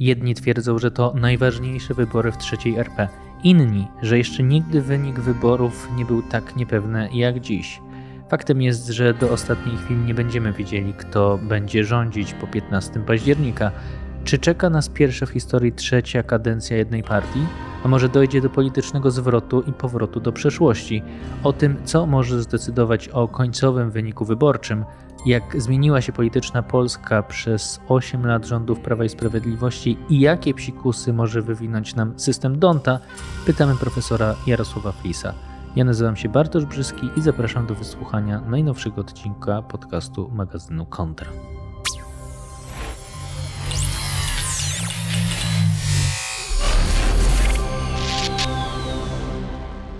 Jedni twierdzą, że to najważniejsze wybory w trzeciej RP, inni, że jeszcze nigdy wynik wyborów nie był tak niepewny jak dziś. Faktem jest, że do ostatniej chwili nie będziemy wiedzieli, kto będzie rządzić po 15 października. Czy czeka nas pierwsza w historii trzecia kadencja jednej partii? A może dojdzie do politycznego zwrotu i powrotu do przeszłości? O tym, co może zdecydować o końcowym wyniku wyborczym, jak zmieniła się polityczna Polska przez 8 lat rządów Prawa i Sprawiedliwości i jakie psikusy może wywinąć nam system Donta, pytamy profesora Jarosława Flisa. Ja nazywam się Bartosz Brzyski i zapraszam do wysłuchania najnowszego odcinka podcastu magazynu Kontra.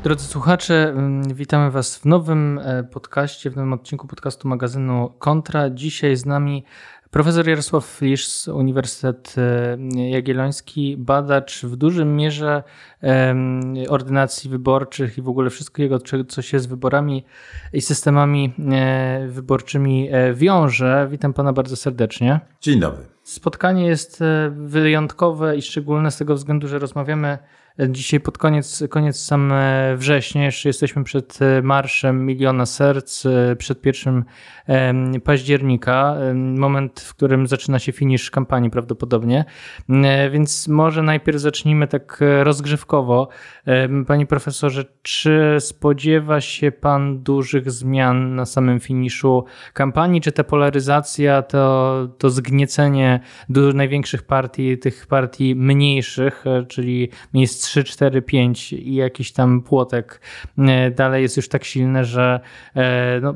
Drodzy słuchacze, mm, witamy Was w nowym e, podcaście, w nowym odcinku podcastu magazynu Kontra. Dzisiaj z nami profesor Jarosław Flisz z Uniwersytet e, Jagielloński, badacz w dużym mierze ordynacji wyborczych i w ogóle wszystkiego, co się z wyborami i systemami e, wyborczymi wiąże. Witam Pana bardzo serdecznie. Dzień dobry. Spotkanie jest wyjątkowe i szczególne z tego względu, że rozmawiamy Dzisiaj pod koniec, koniec sam września, jeszcze jesteśmy przed e, marszem Miliona Serc, e, przed pierwszym października, moment, w którym zaczyna się finisz kampanii prawdopodobnie. E, więc może najpierw zacznijmy tak rozgrzewkowo. Panie profesorze, czy spodziewa się Pan dużych zmian na samym finiszu kampanii? Czy ta polaryzacja, to, to zgniecenie największych partii, tych partii mniejszych, czyli miejsc 3, 4, 5 i jakiś tam płotek e, dalej jest już tak silne, że e, no,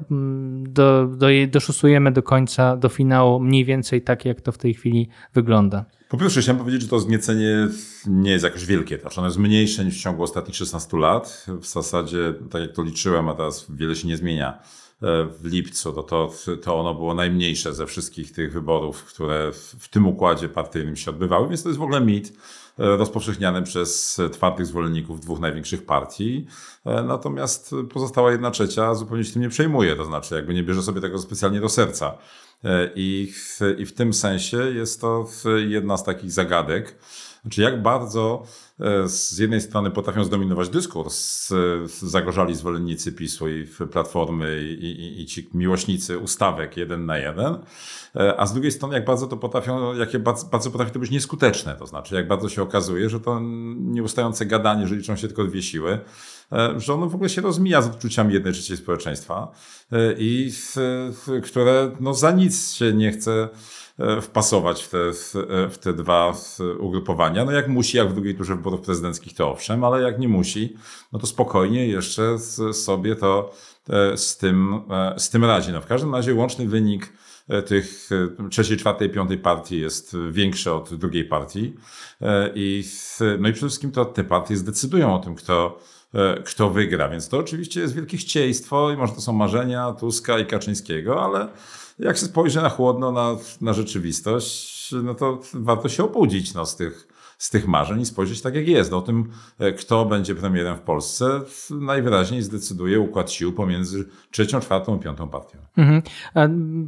do, do, doszusujemy do końca, do finału mniej więcej tak, jak to w tej chwili wygląda. Po pierwsze, chciałem powiedzieć, że to zgniecenie nie jest jakoś wielkie. Znaczy ono jest mniejsze niż w ciągu ostatnich 16 lat. W zasadzie, tak jak to liczyłem, a teraz wiele się nie zmienia e, w lipcu, to, to, to ono było najmniejsze ze wszystkich tych wyborów, które w, w tym układzie partyjnym się odbywały, więc to jest w ogóle mit. E, rozpowszechniany przez twardych zwolenników dwóch największych partii. E, natomiast pozostała jedna trzecia zupełnie się tym nie przejmuje, to znaczy jakby nie bierze sobie tego specjalnie do serca. E, I w, i w tym sensie jest to jedna z takich zagadek. Znaczy, jak bardzo z jednej strony potrafią zdominować dyskurs zagorzali zwolennicy PiSu i Platformy i, i, i ci miłośnicy ustawek jeden na jeden, E, a z drugiej strony jak bardzo to potrafią, jakie bardzo, bardzo potrafi to być nieskuteczne, to znaczy jak bardzo się okazuje, że to nieustające gadanie, że liczą się tylko dwie siły, e, że ono w ogóle się rozmija z odczuciami jednej trzeciej społeczeństwa e, i które no za nic się nie chce wpasować w te, w te dwa ugrupowania. No jak musi, jak w drugiej turze wyborów prezydenckich, to owszem, ale jak nie musi, no to spokojnie jeszcze sobie to z tym, z tym radzi. No w każdym razie łączny wynik E, tych e, trzeciej, czwartej, piątej partii jest większe od drugiej partii. E, I, no i przede wszystkim to te partie zdecydują o tym, kto, kto wygra. Więc to oczywiście jest wielkie chcieństwo i może to są marzenia Tuska i Kaczyńskiego, ale jak się spojrzy na chłodno na, na rzeczywistość, no to warto się obudzić no, z tych z tych marzeń i spojrzeć tak, jak jest. No, o tym, e, kto będzie premierem w Polsce, najwyraźniej zdecyduje układ sił pomiędzy trzecią, czwartą i piątą partią. Mhm.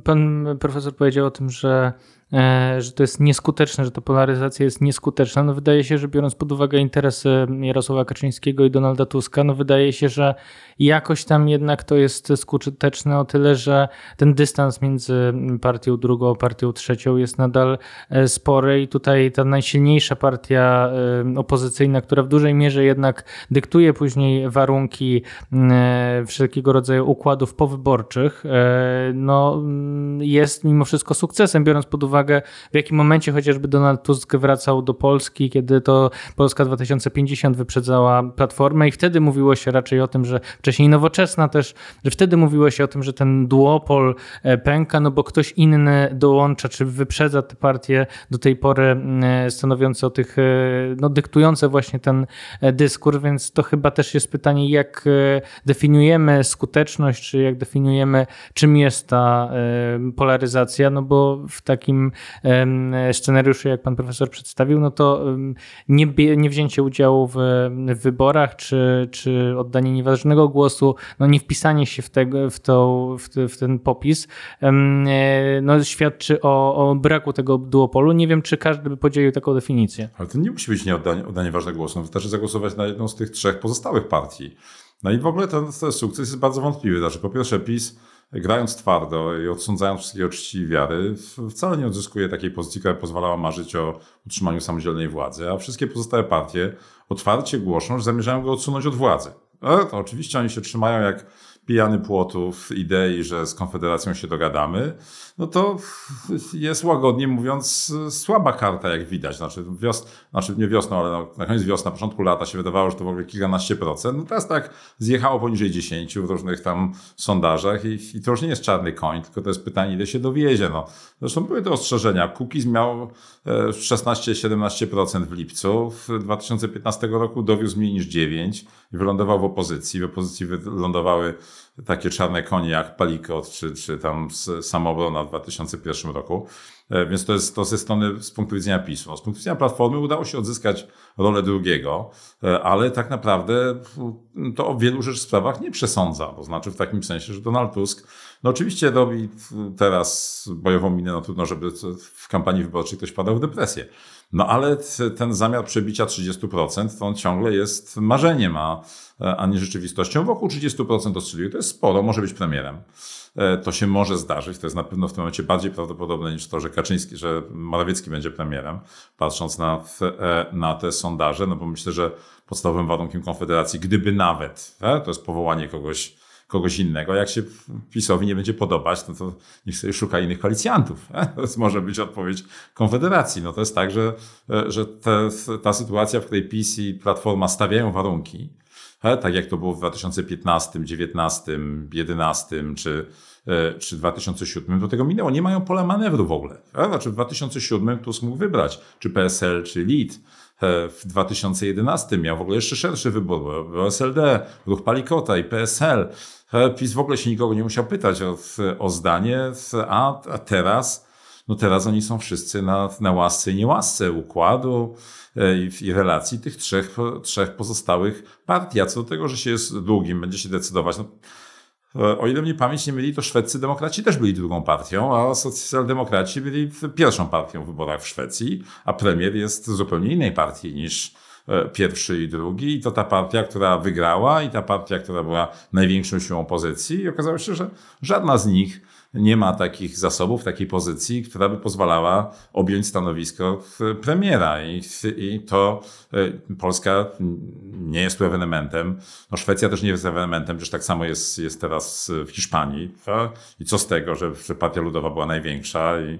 pan profesor powiedział o tym, że że to jest nieskuteczne, że ta polaryzacja jest nieskuteczna. No wydaje się, że biorąc pod uwagę interesy Jarosława Kaczyńskiego i Donalda Tuska, no wydaje się, że jakoś tam jednak to jest skuteczne o tyle, że ten dystans między partią drugą a partią trzecią jest nadal e, spory i tutaj ta najsilniejsza partia e, opozycyjna, która w dużej mierze jednak dyktuje później warunki wszelkiego rodzaju układów powyborczych, no jest mimo wszystko sukcesem, biorąc pod uwagę uwagę, w jakim momencie chociażby Donald Tusk wracał do Polski, kiedy to Polska 2050 wyprzedzała Platformę i wtedy mówiło się raczej o tym, że wcześniej nowoczesna też, że wtedy mówiło się o tym, że ten duopol e, pęka, no bo ktoś inny dołącza, czy wyprzedza te partie. Do tej pory e, stanowiące o tych, e, no dyktujące właśnie ten dyskurs, więc to chyba też jest pytanie, jak definiujemy skuteczność, czy jak definiujemy, czym jest ta polaryzacja, no bo w takim scenariuszu, jak pan profesor przedstawił, no to nie, nie wzięcie udziału w, wyborach, czy, czy oddanie nieważnego głosu, no nie wpisanie się w, w, w, te, w ten popis, e, no świadczy o, o braku tego duopolu. Nie wiem, czy każdy by podzielił taką definicję. Ale to nie musi być nie oddanie, oddanie ważnego głosu. No, wystarczy zagłosować na jedną z tych trzech pozostałych partii. No i w ogóle ten, ten sukces jest bardzo wątpliwy. Znaczy, po pierwsze, PiS grając twardo i odsądzając wszystkie uczciwi wiary, wcale nie odzyskuje takiej pozycji, która pozwalała marzyć o utrzymaniu samodzielnej władzy, a wszystkie pozostałe partie otwarcie głoszą, że zamierzają go odsunąć od władzy. To oczywiście oni się trzymają jak pijany płotów idei, że z Konfederacją się dogadamy, no to jest łagodnie mówiąc słaba karta, jak widać. Znaczy, wios, znaczy nie wiosną, ale no, na koniec wiosny, na początku lata się wydawało, że to w ogóle kilkanaście procent. No teraz tak zjechało poniżej 10 w różnych tam sondażach i, i to już nie jest czarny koń, tylko to jest pytanie, ile się dowiezie. No. Zresztą były te ostrzeżenia. Kukiz miał 16-17% e, w lipcu. W 2015 roku dowiózł mniej niż 9 i wylądował w opozycji. W opozycji wylądowały takie czarne konie jak Palikot czy, czy tam Samobrona w 2001 roku. E, więc to jest to ze strony, z punktu widzenia PiSu. Z punktu widzenia Platformy udało się odzyskać rolę drugiego, e, ale tak naprawdę to o wielu rzecz sprawach nie przesądza. To znaczy w takim sensie, że Donald Tusk no oczywiście robi teraz bojową minę, no trudno, żeby w kampanii wyborczej ktoś padał w depresję. No ale ten zamiar przebicia 30% to on ciągle jest marzeniem, a, a nie rzeczywistością. Wokół 30% oscyluje. To jest sporo, może być premierem. E, to się może zdarzyć. To jest na pewno w tym momencie bardziej prawdopodobne niż to, że Kaczyński, że Morawiecki będzie premierem, patrząc na, e, na te sondaże, no bo myślę, że podstawowym warunkiem Konfederacji, gdyby nawet, e, to jest powołanie kogoś, kogoś innego. Jak się PiSowi nie będzie podobać, no to niech sobie szuka innych koalicjantów. To może być odpowiedź Konfederacji. No to jest tak, że, że te, ta sytuacja, w której PiS i Platforma stawiają warunki, tak jak to było w 2015, 2019, 2011 czy, e, czy 2007, do tego minęło. Nie mają pola manewru w ogóle. Znaczy w 2007 Tusk mógł wybrać, czy PSL, czy LID. E, w 2011 miał w ogóle jeszcze szerszy wybór, bo SLD, Ruch Palikota i PSL. E, PiS w ogóle się nikogo nie musiał pytać o, o zdanie, a, a teraz, no teraz oni są wszyscy na, na łasce i niełasce układu, E, i, i relacji tych trzech, trzech pozostałych partii. A co do tego, że się jest długim, będzie się decydować. No, e, o ile mnie pamięć nie myli, to szwedzcy demokraci też byli drugą partią, a socjaldemokraci byli pierwszą partią w wyborach w Szwecji, a premier jest zupełnie innej partii niż pierwszy i drugi. I to ta partia, która wygrała i ta partia, która była największą siłą opozycji. I okazało się, że żadna z nich nie ma takich zasobów, takiej pozycji, która by pozwalała objąć stanowisko premiera. I, i to e, Polska nie jest tu ewenementem. No Szwecja też nie jest ewenementem, przecież tak samo jest, jest teraz w Hiszpanii. I co z tego, że, że Partia Ludowa była największa. I,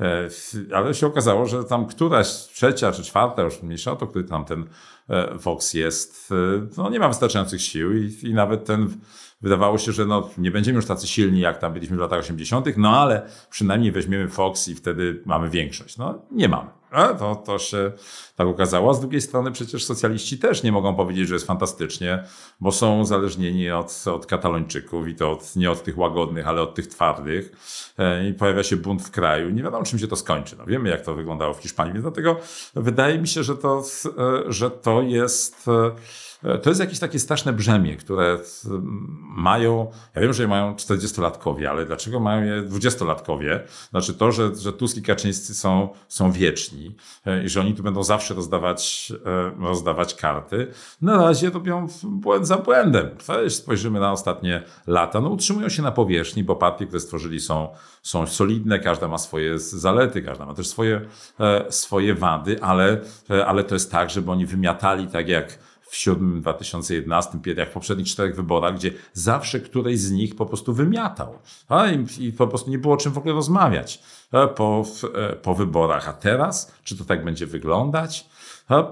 e, ale się okazało, że tam któraś trzecia czy czwarta, już mniejsza o to, który tam ten e, Fox jest, no nie ma wystarczających sił i, i nawet ten wydawało się, że no, nie będziemy już tacy silni, jak tam byliśmy w latach 80., no ale przynajmniej weźmiemy Fox i wtedy mamy większość. No nie mamy. A to, to się tak okazało. Z drugiej strony przecież socjaliści też nie mogą powiedzieć, że jest fantastycznie, bo są uzależnieni od, od katalończyków i to od, nie od tych łagodnych, ale od tych twardych. E, I pojawia się bunt w kraju. Nie wiadomo, czym się to skończy. No, wiemy, jak to wyglądało w Hiszpanii, więc dlatego wydaje mi się, że to, e, że to jest E, to jest jakieś takie straszne brzemię, które mają, ja wiem, że mają 40-latkowie, ale dlaczego mają je 20-latkowie? Znaczy to, że, że Tusk i Kaczyńscy są, są wieczni e, i że oni tu będą zawsze rozdawać, e, rozdawać karty. Na razie robią błęd za błędem. Jeśli spojrzymy na ostatnie lata, no utrzymują się na powierzchni, bo partie, które stworzyli są, są solidne, każda ma swoje zalety, każda ma też swoje, swoje wady, ale, ale to jest tak, żeby oni wymiatali tak jak w 7, 2011, jak w poprzednich czterech wyborach, gdzie zawsze któryś z nich po prostu wymiatał. A, i, I, po prostu nie było o czym w ogóle rozmawiać po, e, po wyborach. A teraz, czy to tak będzie wyglądać?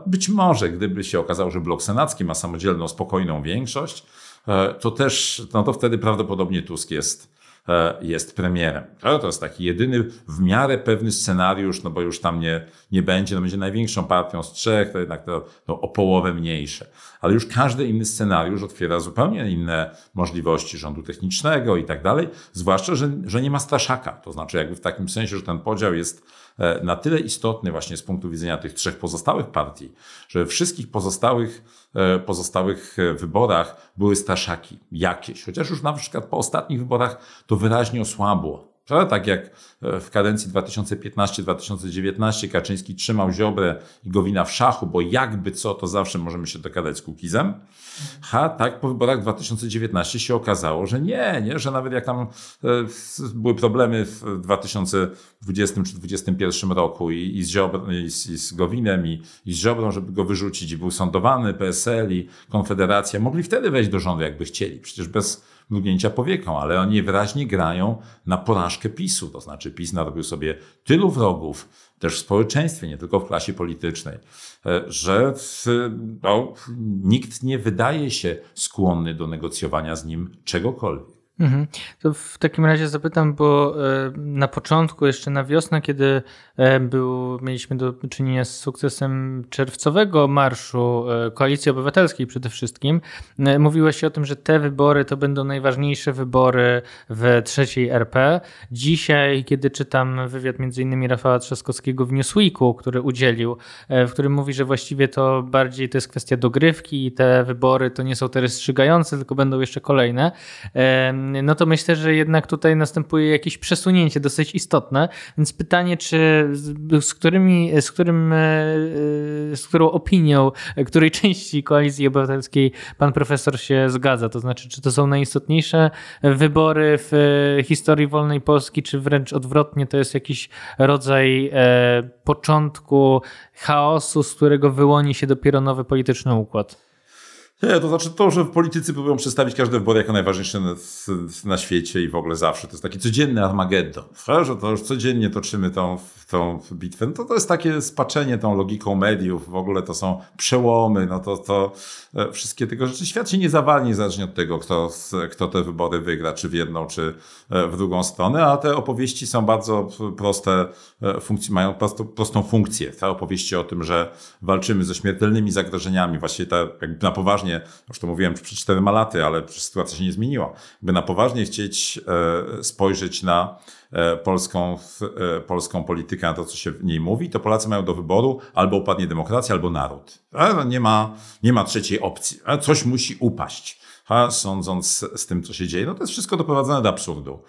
Być może, gdyby się okazało, że blok senacki ma samodzielną, spokojną większość, e, to też, no to wtedy prawdopodobnie Tusk jest jest premierem. To jest taki jedyny w miarę pewny scenariusz, no bo już tam nie, nie będzie, no będzie największą partią z trzech, to jednak to, to o połowę mniejsze. Ale już każdy inny scenariusz otwiera zupełnie inne możliwości rządu technicznego i tak dalej, zwłaszcza, że, że nie ma straszaka. To znaczy jakby w takim sensie, że ten podział jest e, na tyle istotny właśnie z punktu widzenia tych trzech pozostałych partii, że we wszystkich pozostałych, e, pozostałych e, wyborach były straszaki jakieś. Chociaż już na przykład po ostatnich wyborach to wyraźnie osłabło. Tak jak e, w kadencji 2015-2019 Kaczyński trzymał Ziobrę i Gowina w szachu, bo jakby co, to zawsze możemy się dogadać z Kukizem. Ha, tak po wyborach 2019 się okazało, że nie, nie, że nawet jak tam e, były problemy w 2020 czy 2021 roku i, i, z, Ziobr, i, z, i z Gowinem i, i z Ziobrą, żeby go wyrzucić i był sądowany PSL i Konfederacja, mogli wtedy wejść do rządu jakby chcieli. Przecież bez mrugnięcia powieką, ale oni wyraźnie grają na porażkę PiSu. To znaczy PiS narobił sobie tylu wrogów, też w społeczeństwie, nie tylko w klasie politycznej, e, że no, nikt nie wydaje się skłonny do negocjowania z nim czegokolwiek. Mhm. To w takim razie zapytam, bo e, na początku, jeszcze na wiosnę, kiedy e, był, mieliśmy do czynienia z sukcesem czerwcowego marszu e, Koalicji Obywatelskiej przede wszystkim, mówiłeś o tym, że te wybory to będą najważniejsze wybory w trzeciej RP. Dzisiaj, kiedy czytam wywiad innymi Rafała Trzaskowskiego w Newsweeku, który udzielił, w którym mówi, że właściwie to bardziej to jest kwestia dogrywki i te wybory to nie są te rozstrzygające, tylko będą jeszcze kolejne no to myślę, że jednak tutaj następuje jakieś przesunięcie dosyć istotne. Więc pytanie, czy z, którymi, z, którym, e, z którą opinią, której części koalicji obywatelskiej pan profesor się zgadza? To znaczy, czy to są najistotniejsze wybory w historii wolnej Polski, czy wręcz odwrotnie, to jest jakiś rodzaj e, początku chaosu, z którego wyłoni się dopiero nowy polityczny układ? Nie, to znaczy to, że politycy próbują przedstawić każdy wybory jako najważniejsze na, na, świecie i w ogóle zawsze. To jest taki codzienny Armageddon. Że to już codziennie toczymy tą, tą bitwę. No to, to jest takie spaczenie tą logiką mediów. W ogóle to są przełomy. No to, to e, wszystkie tego rzeczy. Świat się nie zawalnie niezależnie od tego, kto, kto te wybory wygra, czy w jedną, czy e, w drugą stronę. A te opowieści są bardzo proste, e, funkcje, mają prosto, prostą funkcję. Te opowieści o tym, że walczymy ze śmiertelnymi zagrożeniami, ta, jakby na poważnie poważnie, już to mówiłem przed czterema laty, ale sytuacja się nie zmieniła, by na poważnie chcieć e, spojrzeć na e, polską, e, polską politykę, na to, co się w niej mówi, to Polacy mają do wyboru albo upadnie demokracja, albo naród. Nie ma, nie ma trzeciej opcji. Coś musi upaść. Sądząc z tym, co się dzieje, no to jest wszystko doprowadzone do absurdu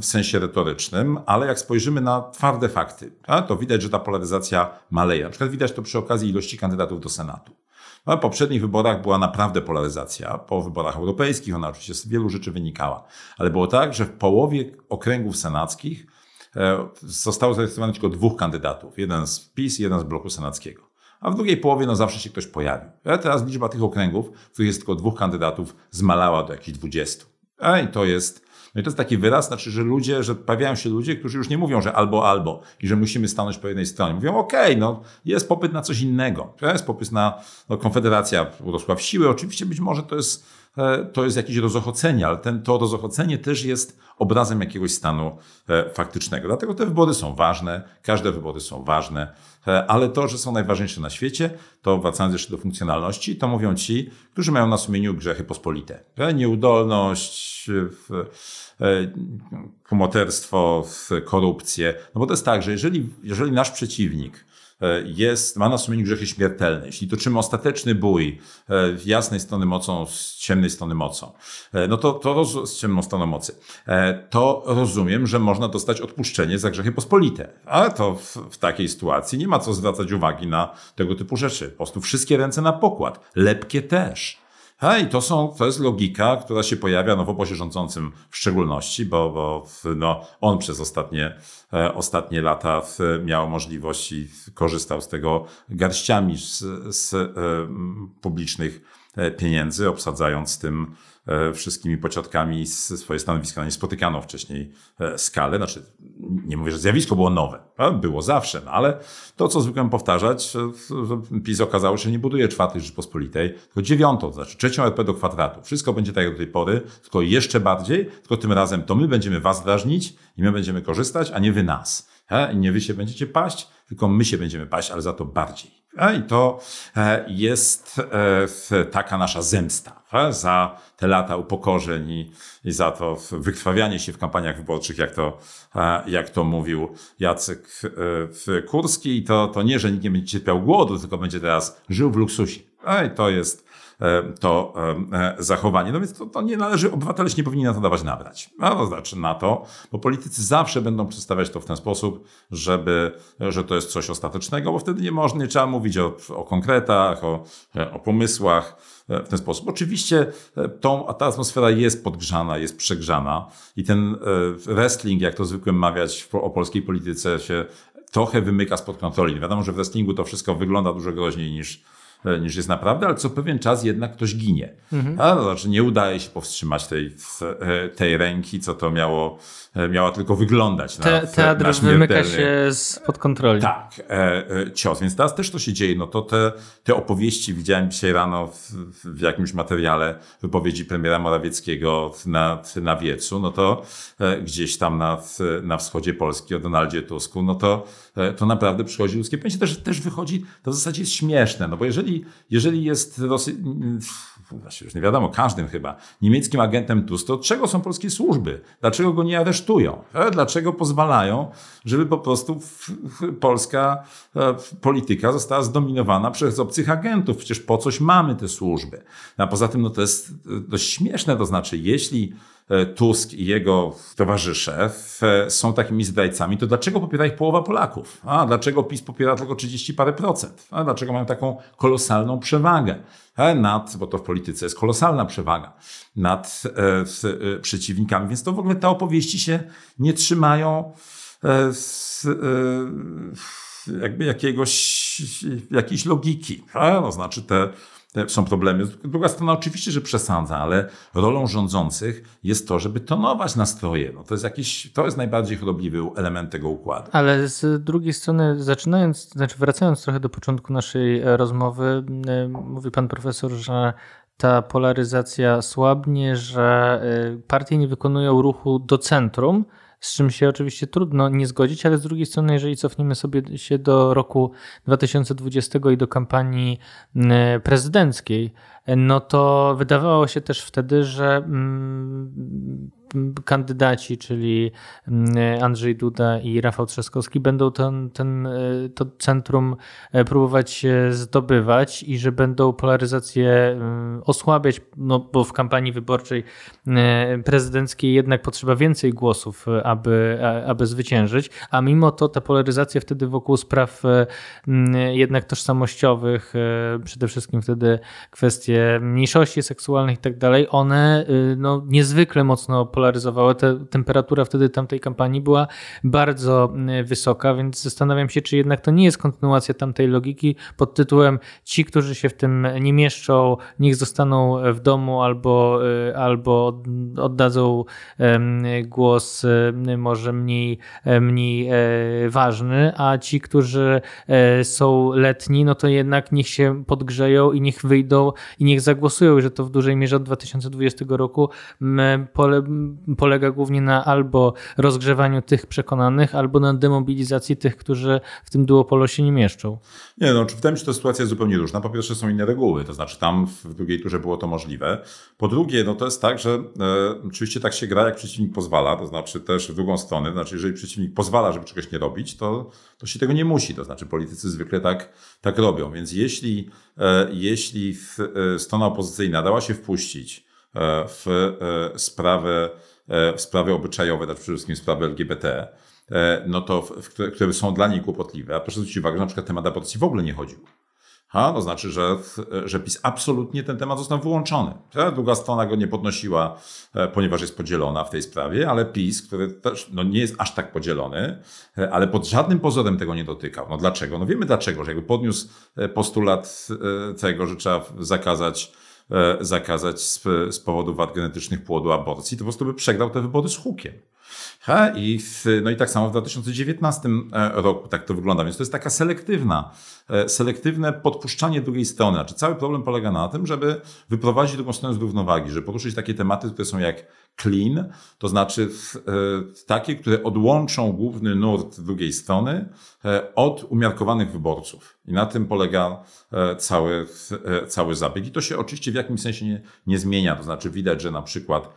w sensie retorycznym, ale jak spojrzymy na twarde fakty, to widać, że ta polaryzacja maleje. Na przykład widać to przy okazji ilości kandydatów do Senatu. No, w poprzednich wyborach była naprawdę polaryzacja. Po wyborach europejskich ona oczywiście z wielu rzeczy wynikała. Ale było tak, że w połowie okręgów senackich e, zostało zarejestrowanych tylko dwóch kandydatów. Jeden z PiS, jeden z bloku senackiego. A w drugiej połowie no zawsze się ktoś pojawił. A teraz liczba tych okręgów, w których jest tylko dwóch kandydatów, zmalała do jakichś dwudziestu. I to jest no i to jest taki wyraz, znaczy, że ludzie, że pojawiają się ludzie, którzy już nie mówią, że albo, albo i że musimy stanąć po jednej stronie. Mówią, okej, okay, no jest popyt na coś innego. Jest popyt na no, Konfederacja urosła w siłę. Oczywiście być może to jest, to jest jakieś rozochocenie, ale ten, to rozochocenie też jest obrazem jakiegoś stanu e, faktycznego. Dlatego te wybory są ważne, każde wybory są ważne, e, ale to, że są najważniejsze na świecie, to wracając jeszcze do funkcjonalności, to mówią ci, którzy mają na sumieniu grzechy pospolite. Nieudolność, kumoterstwo, korupcję. No bo to jest tak, że jeżeli, jeżeli nasz przeciwnik E, jest, ma na sumieniu grzechy śmiertelne. Jeśli toczymy ostateczny bój e, jasnej strony mocą z ciemnej strony mocą, e, no to, to z ciemną stroną mocy, to rozumiem, że można dostać odpuszczenie za grzechy pospolite. Ale to w, w takiej sytuacji nie ma co zwracać uwagi na tego typu rzeczy. Po prostu wszystkie ręce na pokład. Lepkie też. A i to, są, to jest logika, która się pojawia no, w obozie rządzącym w szczególności, bo, bo no, on przez ostatnie, e, ostatnie lata miał możliwość i korzystał z tego garściami z, z e, publicznych e, pieniędzy, obsadzając tym wszystkimi pociotkami swoje stanowiska na niespotykaną wcześniej e, skalę. Znaczy, nie mówię, że zjawisko było nowe, było zawsze, no ale to, co zwykłem powtarzać, że PiS okazało się, że nie buduje czwartej Rzeczpospolitej, tylko dziewiątą, to znaczy trzecią RP do kwadratu. Wszystko będzie tak jak do tej pory, tylko jeszcze bardziej, tylko tym razem to my będziemy was drażnić i my będziemy korzystać, a nie wy nas. I nie wy się będziecie paść, tylko my się będziemy paść, ale za to bardziej. I to e, jest e, taka nasza zemsta za te lata upokorzeń i, za to wykrwawianie się w kampaniach wyborczych, jak to, e, jak to mówił Jacek Kurski. I to, to nie, że nikt nie będzie cierpiał głodu, tylko będzie teraz żył w luksusie. I to jest E, to e, zachowanie. No więc to, to nie należy, obywatele się nie powinni na to dawać nabrać. No, to znaczy na to, bo politycy zawsze będą przedstawiać to w ten sposób, żeby, że to jest coś ostatecznego, bo wtedy nie można, nie trzeba mówić o, o konkretach, o, o pomysłach w ten sposób. Oczywiście e, tą, ta atmosfera jest podgrzana, jest przegrzana i ten wrestling, jak to zwykle mawiać o polskiej polityce, się trochę wymyka spod kontroli. Wiadomo, że w wrestlingu to wszystko wygląda dużo groźniej niż, E, niż jest naprawdę, ale co pewien czas jednak ktoś ginie. Mhm. A, to znaczy nie udaje się powstrzymać tej, e, tej ręki, co to miało, e, miała tylko wyglądć. Te, na, teatr na wymyka się spod kontroli. Tak, e, cios. Więc teraz też to się dzieje. No to te, te opowieści widziałem dzisiaj rano w, w jakimś materiale wypowiedzi premiera Morawieckiego na, na wiecu, no to e, gdzieś tam na, na wschodzie Polski o Donaldzie Tusku, no to, e, to naprawdę przychodzi ludzkie pojęcie. Też, też wychodzi, to w zasadzie jest śmieszne, no bo jeżeli jeżeli, jeżeli jest Rosy... już nie wiadomo, każdym chyba, niemieckim agentem TUS, to od czego są polskie służby? Dlaczego go nie aresztują? E, dlaczego pozwalają, żeby po prostu polska e, polityka została zdominowana przez obcych agentów? Przecież po coś mamy te służby. A poza tym no to jest dość śmieszne, to znaczy jeśli Tusk i jego towarzysze są takimi zdrajcami, to dlaczego popiera ich połowa Polaków? A dlaczego PiS popiera tylko 30 parę procent? A dlaczego mają taką kolosalną przewagę? E, nad, bo to w polityce jest kolosalna przewaga nad e, przeciwnikami, więc to w ogóle te opowieści się nie trzymają z, jakby jakiegoś, jakiejś logiki. A, no, znaczy te są problemy. Druga strona oczywiście, że przesadza, ale rolą rządzących jest to, żeby tonować nastroje. No to, jest jakiś, to jest najbardziej chorobliwy element tego układu. Ale z drugiej strony, zaczynając, znaczy wracając trochę do początku naszej e, rozmowy, e, mówi pan profesor, że ta polaryzacja słabnie, że e, partie nie wykonują ruchu do centrum, z czym się oczywiście trudno nie zgodzić, ale z drugiej strony, jeżeli cofniemy sobie się do roku 2020 i do kampanii mm, prezydenckiej, no to wydawało się też wtedy, że mm, kandydaci, czyli mm, Andrzej Duda i Rafał Trzaskowski, będą ten, ten, e, to centrum e, próbować zdobywać i że będą polaryzację mm, osłabiać, no bo w kampanii wyborczej e, prezydenckiej jednak potrzeba więcej głosów, aby, aby zwyciężyć, a mimo to ta polaryzacja wtedy wokół spraw mm, jednak tożsamościowych, przede wszystkim wtedy kwestie mniejszości seksualnych i tak dalej, one no, niezwykle mocno polaryzują polaryzowało. Ta temperatura wtedy tamtej kampanii była bardzo mm, wysoka, więc zastanawiam się, czy jednak to nie jest kontynuacja tamtej logiki pod tytułem ci, którzy się w tym nie mieszczą, niech zostaną w domu albo, y, albo oddadzą głos y, może mniej, e, mniej e, ważny, a ci, którzy e, są letni, no to jednak niech się podgrzeją i niech wyjdą i niech zagłosują, że to w dużej mierze od 2020 roku pole, polega głównie na albo rozgrzewaniu tych przekonanych, albo na demobilizacji tych, którzy w tym duopolu się nie mieszczą. Nie, no, wydaje mi się, że ta sytuacja jest zupełnie różna. Po pierwsze są inne reguły, to znaczy tam w drugiej turze było to możliwe. Po drugie, no to jest tak, że e, oczywiście tak się gra, jak przeciwnik pozwala, to znaczy też w drugą stronę, to znaczy jeżeli przeciwnik pozwala, żeby czegoś nie robić, to, to się tego nie musi, to znaczy politycy zwykle tak, tak robią. Więc jeśli, e, jeśli e, strona opozycyjna dała się wpuścić w e, sprawę E, w sprawy obyczajowe, znaczy przede wszystkim sprawy LGBT, e, no to, które są dla niej kłopotliwe. A proszę zwrócić uwagę, że na przykład temat aborcji w ogóle nie chodził. Ha, to znaczy, że, że PiS absolutnie ten temat został wyłączony. Druga strona go nie podnosiła, e, ponieważ jest podzielona w tej sprawie, ale PiS, który też no, nie jest aż tak podzielony, ale pod żadnym pozorem tego nie dotykał. No dlaczego? No wiemy dlaczego, że jakby podniósł postulat tego, że trzeba zakazać zakazać z, z powodu wad genetycznych płodu aborcji, to po prostu by przegrał te wybory z hukiem. I w, no i tak samo w 2019 e, roku tak to wygląda. Więc to jest taka selektywna, e, selektywne podpuszczanie drugiej strony. Znaczy cały problem polega na tym, żeby wyprowadzić drugą stronę z równowagi, żeby poruszyć takie tematy, które są jak clean, to znaczy e, takie, które odłączą główny nurt drugiej strony od umiarkowanych wyborców. I na tym polega cały, cały zabieg. I to się oczywiście w jakimś sensie nie, nie zmienia. To znaczy widać, że na przykład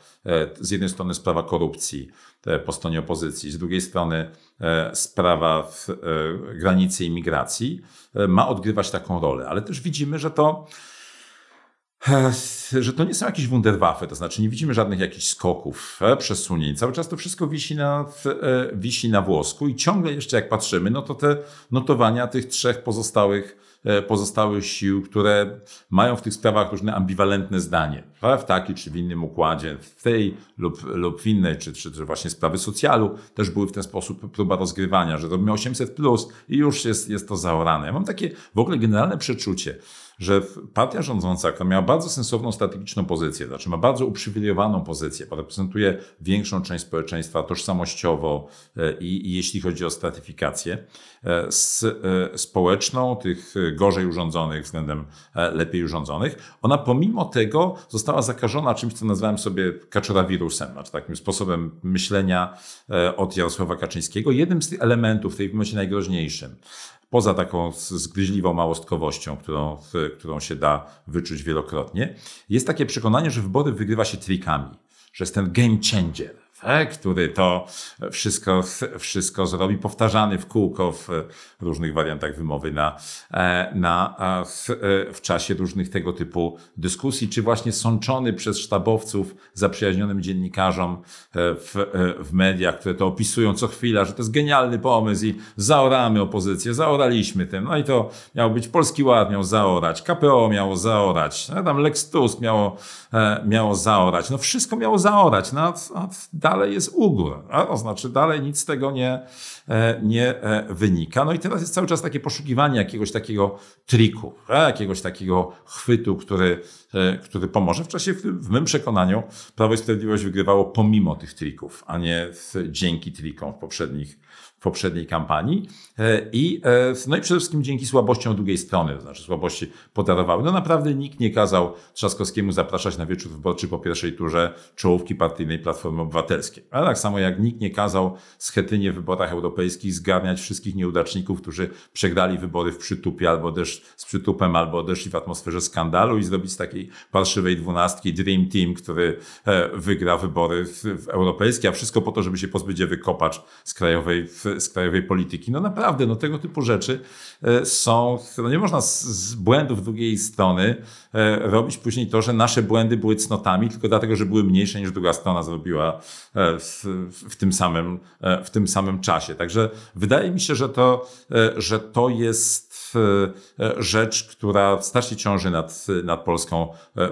z jednej strony sprawa korupcji, po stronie opozycji, z drugiej strony e, sprawa e, granicy imigracji e, ma odgrywać taką rolę. Ale też widzimy, że to że to nie są jakieś wunderwaffe, to znaczy nie widzimy żadnych jakichś skoków, przesunięć. Cały czas to wszystko wisi na, wisi na włosku i ciągle jeszcze jak patrzymy, no to te notowania tych trzech pozostałych E, pozostałych sił, które mają w tych sprawach różne ambiwalentne zdanie. W taki czy w innym układzie, w tej lub, lub w innej, czy, czy, czy właśnie sprawy socjalu, też były w ten sposób próba rozgrywania, że robimy 800 plus i już jest, jest to zaorane. Ja mam takie w ogóle generalne przeczucie, że partia rządząca, która miała bardzo sensowną strategiczną pozycję, znaczy ma bardzo uprzywilejowaną pozycję, reprezentuje większą część społeczeństwa tożsamościowo e, i, i jeśli chodzi o stratyfikację, e, z, e, społeczną, tych gorzej urządzonych względem lepiej urządzonych, ona pomimo tego została zakażona czymś, co nazwałem sobie kaczora-wirusem, znaczy takim sposobem myślenia od Jarosława Kaczyńskiego. Jednym z tych elementów, w tej momencie najgroźniejszym, poza taką zgryźliwą małostkowością, którą, którą się da wyczuć wielokrotnie, jest takie przekonanie, że wybory wygrywa się trikami, że jest ten game changer który to wszystko, wszystko zrobi, powtarzany w kółko w różnych wariantach wymowy na, e, na, w, e, w czasie różnych tego typu dyskusji, czy właśnie sączony przez sztabowców zaprzyjaźnionym dziennikarzom e, w, w mediach, które to opisują co chwila, że to jest genialny pomysł i zaoramy opozycję, zaoraliśmy tym. No i to miał być Polski Ład, miał zaorać, KPO miało zaorać, no tam Lex Tusk miało, miało zaorać, no wszystko miało zaorać, no, no dalej jest ugór, a to znaczy dalej nic z tego nie, e, nie e, wynika. No i teraz jest cały czas takie poszukiwanie jakiegoś takiego triku, jakiegoś takiego chwytu, który, e, który pomoże. W czasie, w mym przekonaniu, Prawo i Sprawiedliwość wygrywało pomimo tych trików, a nie dzięki trikom w poprzednich poprzedniej kampanii. E, I, e, no i przede wszystkim dzięki słabościom drugiej strony, to znaczy słabości podarowały. No naprawdę nikt nie kazał Trzaskowskiemu zapraszać na wieczór wyborczy po pierwszej turze czołówki partyjnej Platformy Obywatelskiej. Ale tak samo jak nikt nie kazał Schetynie w wyborach europejskich zgarniać wszystkich nieudaczników, którzy przegrali wybory w przytupie albo też z przytupem, albo odeszli w atmosferze skandalu i zrobić z takiej parszywej dwunastki Dream Team, który e, wygra wybory europejskie, a wszystko po to, żeby się pozbyć Ewy Kopacz z krajowej z krajowej polityki. No naprawdę, no tego typu rzeczy e, są, no nie można z, z błędów drugiej strony e, robić później to, że nasze błędy były cnotami, tylko dlatego, że były mniejsze niż druga strona zrobiła e, w, w, tym, samym, w tym samym czasie. Także wydaje mi się, że to, że to jest rzecz, która strasznie ciąży nad, nad polską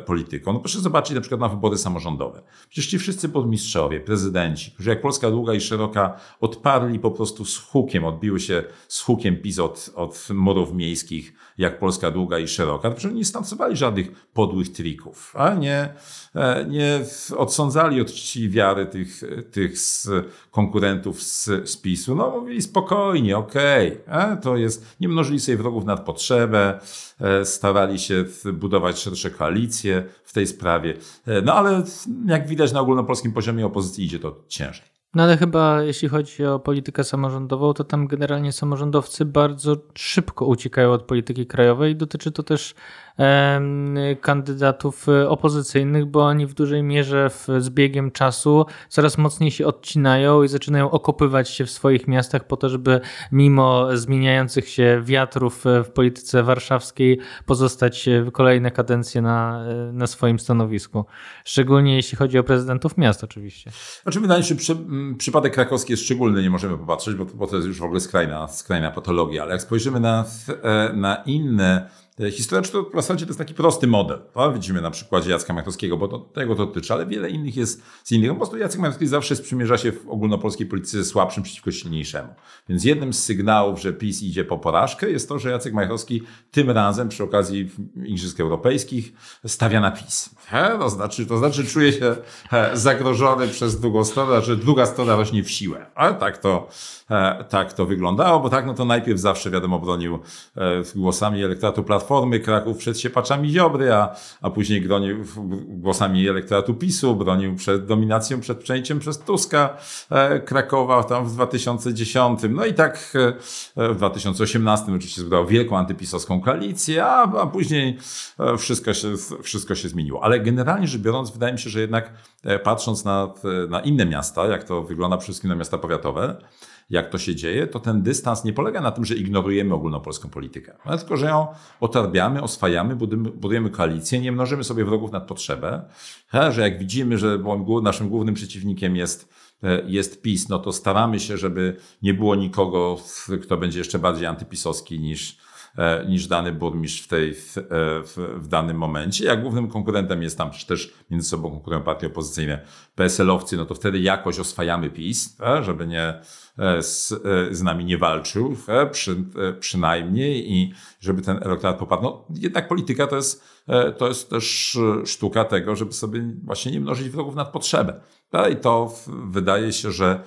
polityką. No proszę zobaczyć na przykład na wybory samorządowe. Przecież ci wszyscy podmistrzowie, prezydenci, którzy jak Polska długa i szeroka odparli po prostu z hukiem, odbiły się z hukiem PiS od, od murów miejskich, jak Polska długa i szeroka, to przecież nie stosowali żadnych podłych trików, a nie, e, nie odsądzali od czci wiary tych, tych z konkurentów z, z PiSu. No mówili spokojnie, okej, okay, to jest, nie mnożyli sobie wrogów nad potrzebę, e, starali się budować szersze koalicje w tej sprawie. E, no ale jak widać na ogólnopolskim poziomie opozycji idzie to ciężej. No ale chyba jeśli chodzi o politykę samorządową, to tam generalnie samorządowcy bardzo szybko uciekają od polityki krajowej. Dotyczy to też kandydatów e, opozycyjnych, bo oni w dużej mierze w, z biegiem czasu coraz mocniej się odcinają i zaczynają okopywać się w swoich miastach po to, żeby mimo zmieniających się wiatrów e, w polityce warszawskiej pozostać e, kolejne kadencje na, na swoim stanowisku. Szczególnie jeśli chodzi o prezydentów miast oczywiście. Znaczy wydaje się, przy, przypadek krakowski jest szczególny, nie możemy popatrzeć, bo, bo to jest już w ogóle skrajna, skrajna patologia, ale jak spojrzymy na, na inne e, historyczne, to w zasadzie to jest taki prosty model. To widzimy na przykładzie Jacka Majchrowskiego, bo to, tego to dotyczy, ale wiele innych jest z innych. Po prostu Jacek Majchrowski zawsze sprzymierza się w ogólnopolskiej polityce słabszym przeciwko silniejszemu. Więc jednym z sygnałów, że PiS idzie po porażkę jest to, że Jacek Majchrowski tym razem przy okazji Igrzysk Europejskich stawia na PiS. He? To, znaczy, to znaczy czuje się zagrożony przez drugą stronę, że druga strona rośnie w siłę. Ale tak to, tak to wyglądało, bo tak no to najpierw zawsze wiadomo bronił głosami elektoratu Platformy Kraków przed siepaczami Ziobry, a, a później bronił głosami elektoratu PiSu, bronił przed dominacją, przed przejęciem przez Tuska e, Krakowa tam w 2010. No i tak e, w 2018 oczywiście zbudował wielką antypisowską koalicję, a, a później e, wszystko się, wszystko się zmieniło. Ale generalnie rzecz biorąc, wydaje mi się, że jednak patrząc na, na inne miasta, jak to wygląda przede wszystkim na miasta powiatowe, jak to się dzieje, to ten dystans nie polega na tym, że ignorujemy ogólnopolską politykę, ale tylko, że ją otarbiamy, oswajamy, budujemy, koalicję, nie mnożymy sobie wrogów nad potrzebę, że jak widzimy, że naszym głównym przeciwnikiem jest e, jest PiS, no to staramy się, żeby nie było nikogo, kto będzie jeszcze bardziej antypisowski niż, e, niż dany burmistrz w, tej, w, e, w, w, danym momencie. Jak głównym konkurentem jest tam też między sobą konkurują partie opozycyjne PSL-owcy, no to wtedy jakoś oswajamy PiS, żeby nie, E, z, e, z nami nie walczył, e, przy, przynajmniej, i żeby ten elektorat popadł. No, jednak polityka to jest, to jest też sztuka tego, żeby sobie właśnie nie mnożyć wrogów nad potrzebę. I to wydaje się, że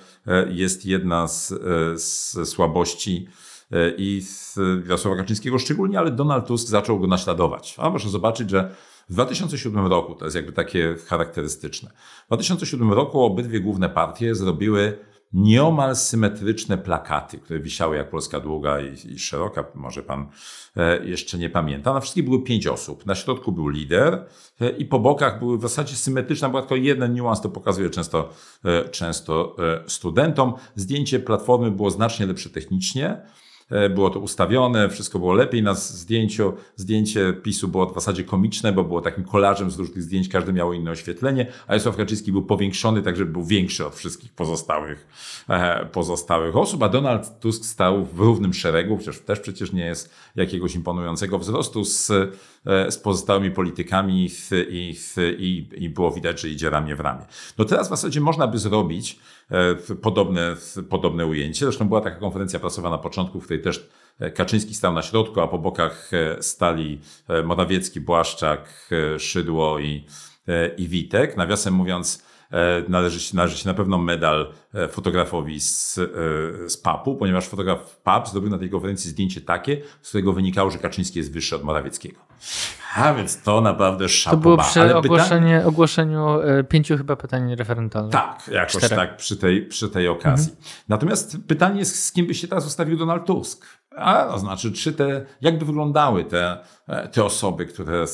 jest jedna z, z słabości i Jarosława Kaczyńskiego szczególnie, ale Donald Tusk zaczął go naśladować. A można zobaczyć, że w 2007 roku, to jest jakby takie charakterystyczne, w 2007 roku obydwie główne partie zrobiły nieomal symetryczne plakaty, które wisiały jak Polska długa i, i szeroka, może pan e, jeszcze nie pamięta. Na wszystkich były pięć osób. Na środku był lider e, i po bokach były w zasadzie symetryczne, była tylko jeden niuans, to pokazuje często, e, często studentom. Zdjęcie Platformy było znacznie lepsze technicznie, E, było to ustawione, wszystko było lepiej. Na zdjęciu, zdjęcie PiSu było w zasadzie komiczne, bo było takim kolażem z różnych zdjęć, każde miało inne oświetlenie, a Jarosław Kaczyński był powiększony, tak żeby był większy od wszystkich pozostałych, e, pozostałych osób, a Donald Tusk stał w równym szeregu, chociaż też przecież nie jest jakiegoś imponującego wzrostu z, e, z pozostałymi politykami i, i, i było widać, że idzie ramię w ramię. No teraz w zasadzie można by zrobić podobne, podobne ujęcie. Zresztą była taka konferencja prasowa na początku, w której też e, Kaczyński stał na środku, a po bokach e, stali e, Morawiecki, Błaszczak, Szydło i, i Witek. Nawiasem mówiąc, należy się, należy się na pewno medal fotografowi z, z PAP-u, ponieważ fotograf PAP zrobił na tej konferencji zdjęcie takie, z którego wynikało, że Kaczyński jest wyższy od Morawieckiego. A więc to naprawdę szapoba. To było przy Ale ogłoszeniu pięciu chyba pytań referentalnych. Tak, jakoś Czterech. tak przy tej, przy tej okazji. Mhm. Natomiast pytanie jest, z kim by się teraz ustawił Donald Tusk? A to znaczy, czy te, jakby wyglądały te, te osoby, które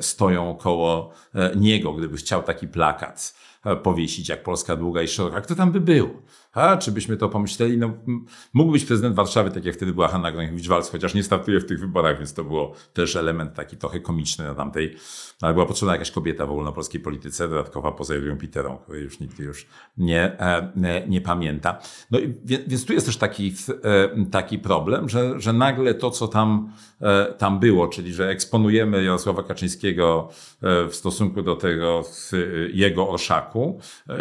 stoją koło e, niego, gdyby chciał taki plakat e, powiesić, jak Polska długa i szeroka, kto tam by był? A czy byśmy to pomyśleli? No, mógł być prezydent Warszawy, tak jak wtedy była Hanna Gronkiewicz-Walc, chociaż nie startuje w tych wyborach, więc to było też element taki trochę komiczny na tamtej, ale była potrzebna jakaś kobieta w ogólnopolskiej polityce, dodatkowa poza Julią Piterą, której już nikt już nie, e, nie, nie pamięta. No więc tu jest też taki, e, taki problem, że, że nagle to, co tam, e, tam było, czyli że eksponujemy Jarosława Kaczyńskiego w stosunku do tego jego orszaku,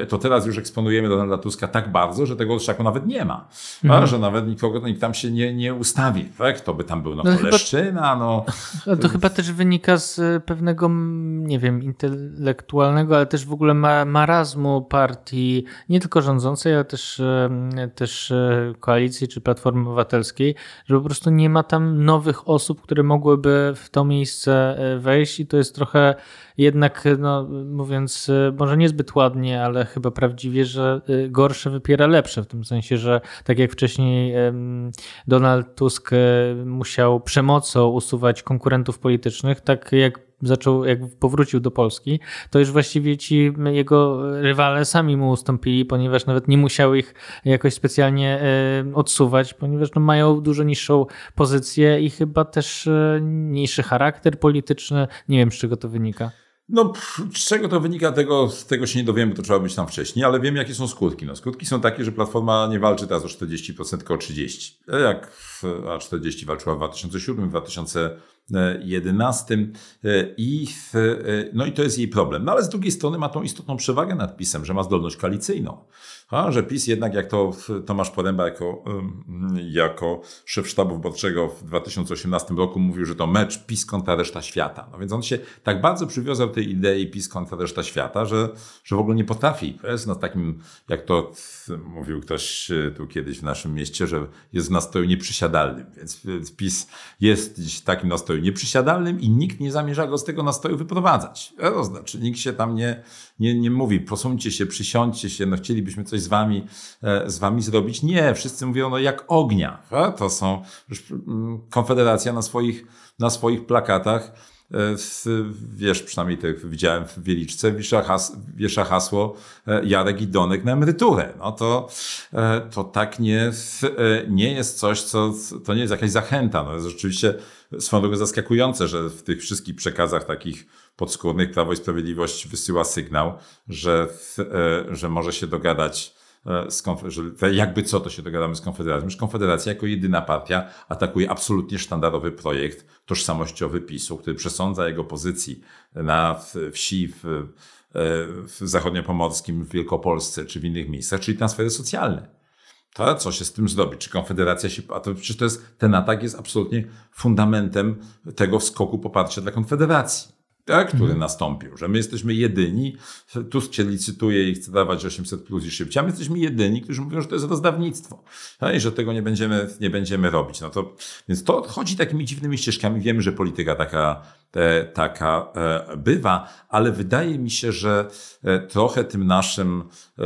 to teraz już eksponujemy Donalda Tuska tak bardzo, że tego orszaku nawet nie ma. Mhm. Że nawet nikogo nikt tam się nie, nie ustawi. Tak? To by tam był no, no. No. To chyba też wynika z e, pewnego, nie wiem, intelektualnego, ale też w ogóle marazmu partii, nie tylko rządzącej, ale też, e, też e, koalicji czy Platformy Obywatelskiej, że po prostu nie ma tam nowych osób, które mogłyby w to miejsce wejść i to jest trochę jednak, no, mówiąc może niezbyt ładnie, ale chyba prawdziwie, że gorsze wypiera lepsze, w tym sensie, że tak jak wcześniej Donald Tusk e, musiał przemocą usuwać konkurentów politycznych, tak jak zaczął, jak powrócił do Polski, to już właściwie ci jego rywale sami mu ustąpili, ponieważ nawet nie musiał ich jakoś specjalnie e, odsuwać, ponieważ no, mają dużo niższą pozycję i chyba też e, mniejszy charakter polityczny. Nie wiem, z czego to wynika. No, z czego to wynika, tego, tego się nie dowiemy, to trzeba być tam wcześniej, ale wiem, jakie są skutki. No, skutki są takie, że Platforma nie walczy teraz o 40%, tylko o 30%. Jak A40 walczyła w 2007, w 2000 11 i, no i to jest jej problem. No ale z drugiej strony ma tą istotną przewagę nad PiSem, że ma zdolność koalicyjną. A, że PiS jednak, jak to Tomasz Poręba jako, jako szef sztabu wyborczego w 2018 roku mówił, że to mecz PiS kontra reszta świata. No więc on się tak bardzo przywiązał tej idei PiS kontra reszta świata, że, że w ogóle nie potrafi. Jest na takim, jak to mówił ktoś e, tu kiedyś w naszym mieście, że jest w nastroju nieprzysiadalnym. Więc PiS jest takim nastroju nieprzysiadalnym i nikt nie zamierza go z tego nastroju wyprowadzać. To znaczy, nikt się tam nie, nie, nie mówi, posuńcie się, przysiądźcie się, no chcielibyśmy coś z wami, e, z wami zrobić. Nie, wszyscy mówią, no jak ognia. To są, mm, Konfederacja na swoich, na swoich plakatach e, wiesz, przynajmniej to widziałem w Wieliczce, wiesza, has, wiesza hasło e, Jarek i Donek na emeryturę. No to, to tak nie, nie jest coś, co, to nie jest jakaś zachęta. No jest rzeczywiście swoją drogą zaskakujące, że w tych wszystkich przekazach takich podskórnych Prawo i Sprawiedliwość wysyła sygnał, że, e, że może się dogadać e, z że jakby co to się dogadamy z Konfederacją. Że Konfederacja jako jedyna partia atakuje absolutnie sztandarowy projekt tożsamościowy PiSu, który przesądza jego pozycji na wsi w, e, w zachodniopomorskim, w Wielkopolsce czy w innych miejscach, czyli transfery socjalne. To, co się z tym zrobi? Czy Konfederacja się. A to przecież to jest, ten atak jest absolutnie fundamentem tego skoku poparcia dla Konfederacji tak, który mhm. nastąpił, że my jesteśmy jedyni, Tusk się licytuje i chce dawać 800 plus i szybciej, a my jesteśmy jedyni, którzy mówią, że to jest rozdawnictwo tak, i że tego nie będziemy, nie będziemy robić. No to, więc to chodzi takimi dziwnymi ścieżkami. Wiemy, że polityka taka, e, taka e, bywa, ale wydaje mi się, że e, trochę tym naszym e,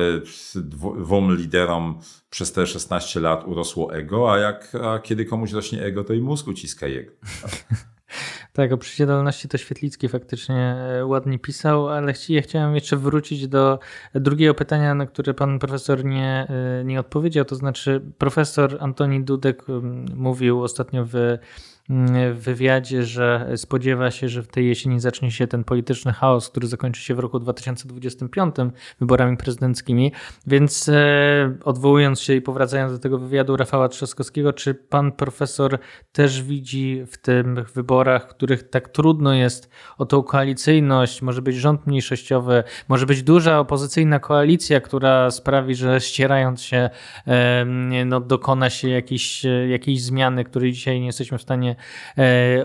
dwóm liderom przez te 16 lat urosło ego, a jak a kiedy komuś rośnie ego, to i mózg uciska jego. Tak, o przysiadalności to Świetlicki faktycznie e, ładnie pisał, ale ja chciałem jeszcze wrócić do drugiego pytania, na które pan profesor nie, e, nie odpowiedział. To znaczy, profesor Antoni Dudek mówił ostatnio w w wywiadzie, że spodziewa się, że w tej jesieni zacznie się ten polityczny chaos, który zakończy się w roku 2025 wyborami prezydenckimi. Więc e, odwołując się i powracając do tego wywiadu Rafała Trzaskowskiego, czy pan profesor też widzi w tych wyborach, w których tak trudno jest o tą koalicyjność, może być rząd mniejszościowy, może być duża opozycyjna koalicja, która sprawi, że ścierając się no, dokona się jakiejś, jakiejś zmiany, której dzisiaj nie jesteśmy w stanie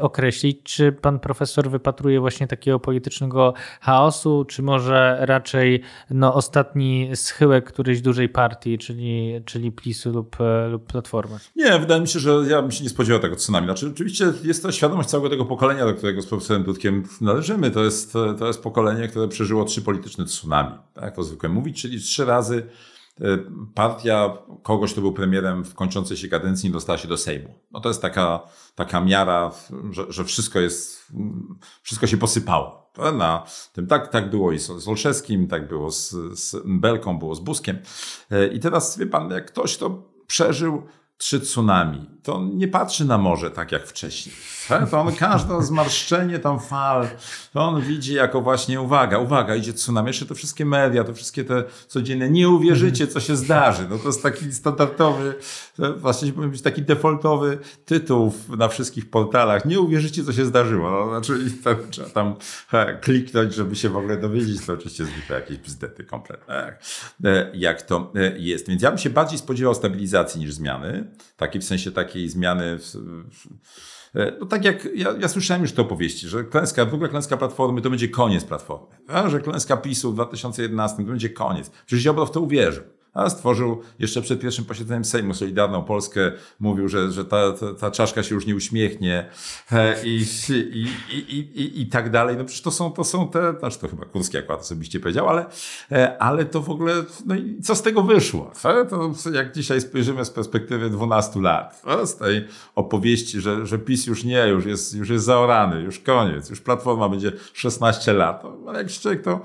określić. Czy pan profesor wypatruje właśnie takiego politycznego chaosu, czy może raczej no, ostatni schyłek którejś dużej partii, czyli, czyli PiSu lub, e, lub Platformy? Nie, wydaje mi się, że ja bym się nie spodziewał tego tsunami. Znaczy, oczywiście jest to świadomość całego tego pokolenia, do którego z profesorem Dudkiem należymy. To jest, to jest pokolenie, które przeżyło trzy polityczne tsunami. Tak to zwykle mówić, czyli trzy razy E, partia kogoś, kto był premierem w kończącej się kadencji, dostała się do Sejmu. No to jest taka, taka miara, że, że wszystko jest, wszystko się posypało. Na tym tak, tak było i z Olszewskim, tak było z, z Belką, było z Buskiem. E, I teraz wie pan, jak ktoś to przeżył trzy tsunami, to on nie patrzy na morze tak jak wcześniej. To on każde zmarszczenie tam fal, to on widzi jako właśnie uwaga, uwaga, idzie tsunami. Jeszcze te wszystkie media, to wszystkie te codzienne, nie uwierzycie, co się zdarzy. No to jest taki standardowy, właśnie powinien być taki defaultowy tytuł na wszystkich portalach. Nie uwierzycie, co się zdarzyło. No, znaczy trzeba tam kliknąć, żeby się w ogóle dowiedzieć. To oczywiście zwykle jakieś bzdety kompletne, e, jak to e, jest. Więc ja bym się bardziej spodziewał stabilizacji niż zmiany. Taki w sensie takiej zmiany w, w E, no tak jak ja, ja, słyszałem już te opowieści, że klęska, w ogóle klęska Platformy to będzie koniec Platformy. A, że klęska PiSu w 2011 to będzie koniec. Przecież Ziobro w to uwierzył a stworzył jeszcze przed pierwszym posiedzeniem Sejmu Solidarną Polskę, mówił, że, że ta, ta, ta czaszka się już nie uśmiechnie e, i, i, i, i, i tak dalej. No przecież to są, to są te, znaczy to chyba Kurski akurat osobiście powiedział, ale, e, ale to w ogóle, no i co z tego wyszło? E, to jak dzisiaj spojrzymy z perspektywy 12 lat, z tej opowieści, że, że PiS już nie, już jest, już jest zaorany, już koniec, już Platforma będzie 16 lat. No, jak człowiek to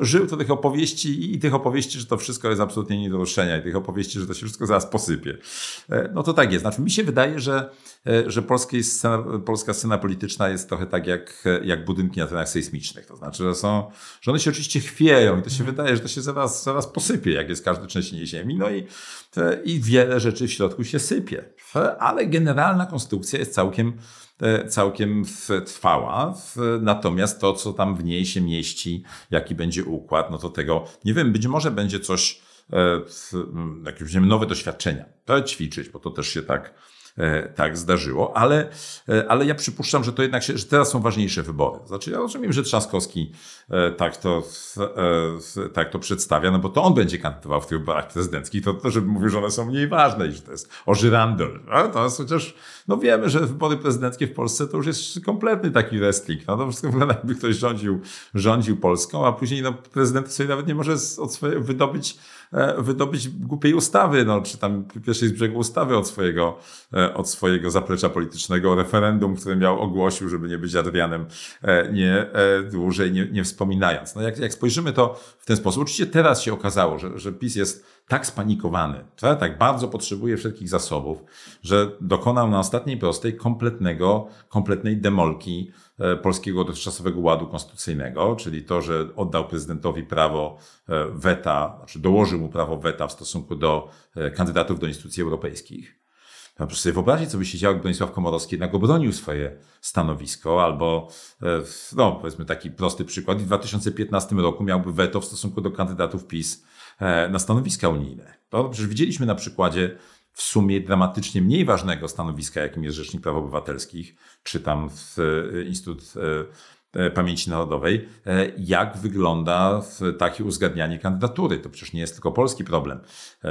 żył, to tych opowieści i tych opowieści, że to wszystko jest absolutnie nie do i tych opowieści, że to się wszystko zaraz posypie. No to tak jest. Znaczy mi się wydaje, że, że scena, polska scena polityczna jest trochę tak jak, jak budynki na terenach sejsmicznych. To znaczy, że są, że one się oczywiście chwieją i to się wydaje, że to się zaraz, zaraz posypie, jak jest każde trzęsienie ziemi. No i, i wiele rzeczy w środku się sypie. Ale generalna konstrukcja jest całkiem E, całkiem trwała. Natomiast to, co tam w niej się mieści, jaki będzie układ, no to tego nie wiem, być może będzie coś, e, jakieś nowe doświadczenia. To ćwiczyć, bo to też się tak E, tak zdarzyło, ale, e, ale ja przypuszczam, że to jednak się, że teraz są ważniejsze wybory. Znaczy, ja rozumiem, że Trzaskowski e, tak to, tak to przedstawia, no bo to on będzie kandydował w tych wyborach prezydenckich, to, to żeby mówił, że one są mniej ważne i że to jest ożyrandol. Ale to jest chociaż, no wiemy, że wybory prezydenckie w Polsce to już jest kompletny taki wrestling. No to wszystko wygląda jakby ktoś rządził, rządził Polską, a później no, prezydent sobie nawet nie może od swojego wydobyć E, wydobyć głupiej ustawy, no, czy tam pierwszej z brzegu ustawy od swojego, e, od swojego zaplecza politycznego referendum, które miał ogłosił, żeby nie być Adrianem, e, nie, dłużej nie, nie wspominając. No jak, jak spojrzymy to w ten sposób, oczywiście teraz się okazało, że, że PiS jest tak spanikowany, tak bardzo potrzebuje wszelkich zasobów, że dokonał na ostatniej prostej kompletnego, kompletnej demolki E, polskiego dotychczasowego ładu konstytucyjnego, czyli to, że oddał prezydentowi prawo e, weta, znaczy dołożył mu prawo weta w stosunku do e, kandydatów do instytucji europejskich. No, proszę sobie wyobrazić, co by się działo, gdyby Bronisław Komorowski jednak obronił swoje stanowisko, albo, no, powiedzmy taki prosty przykład, w 2015 roku miałby weto w stosunku do kandydatów PiS na stanowiska unijne. To przecież widzieliśmy na przykładzie w sumie dramatycznie mniej ważnego stanowiska, jakim jest Rzecznik Praw Obywatelskich, czy tam w e, Instytut e, e, Pamięci Narodowej, jak wygląda takie uzgadnianie kandydatury. To przecież nie jest tylko polski problem.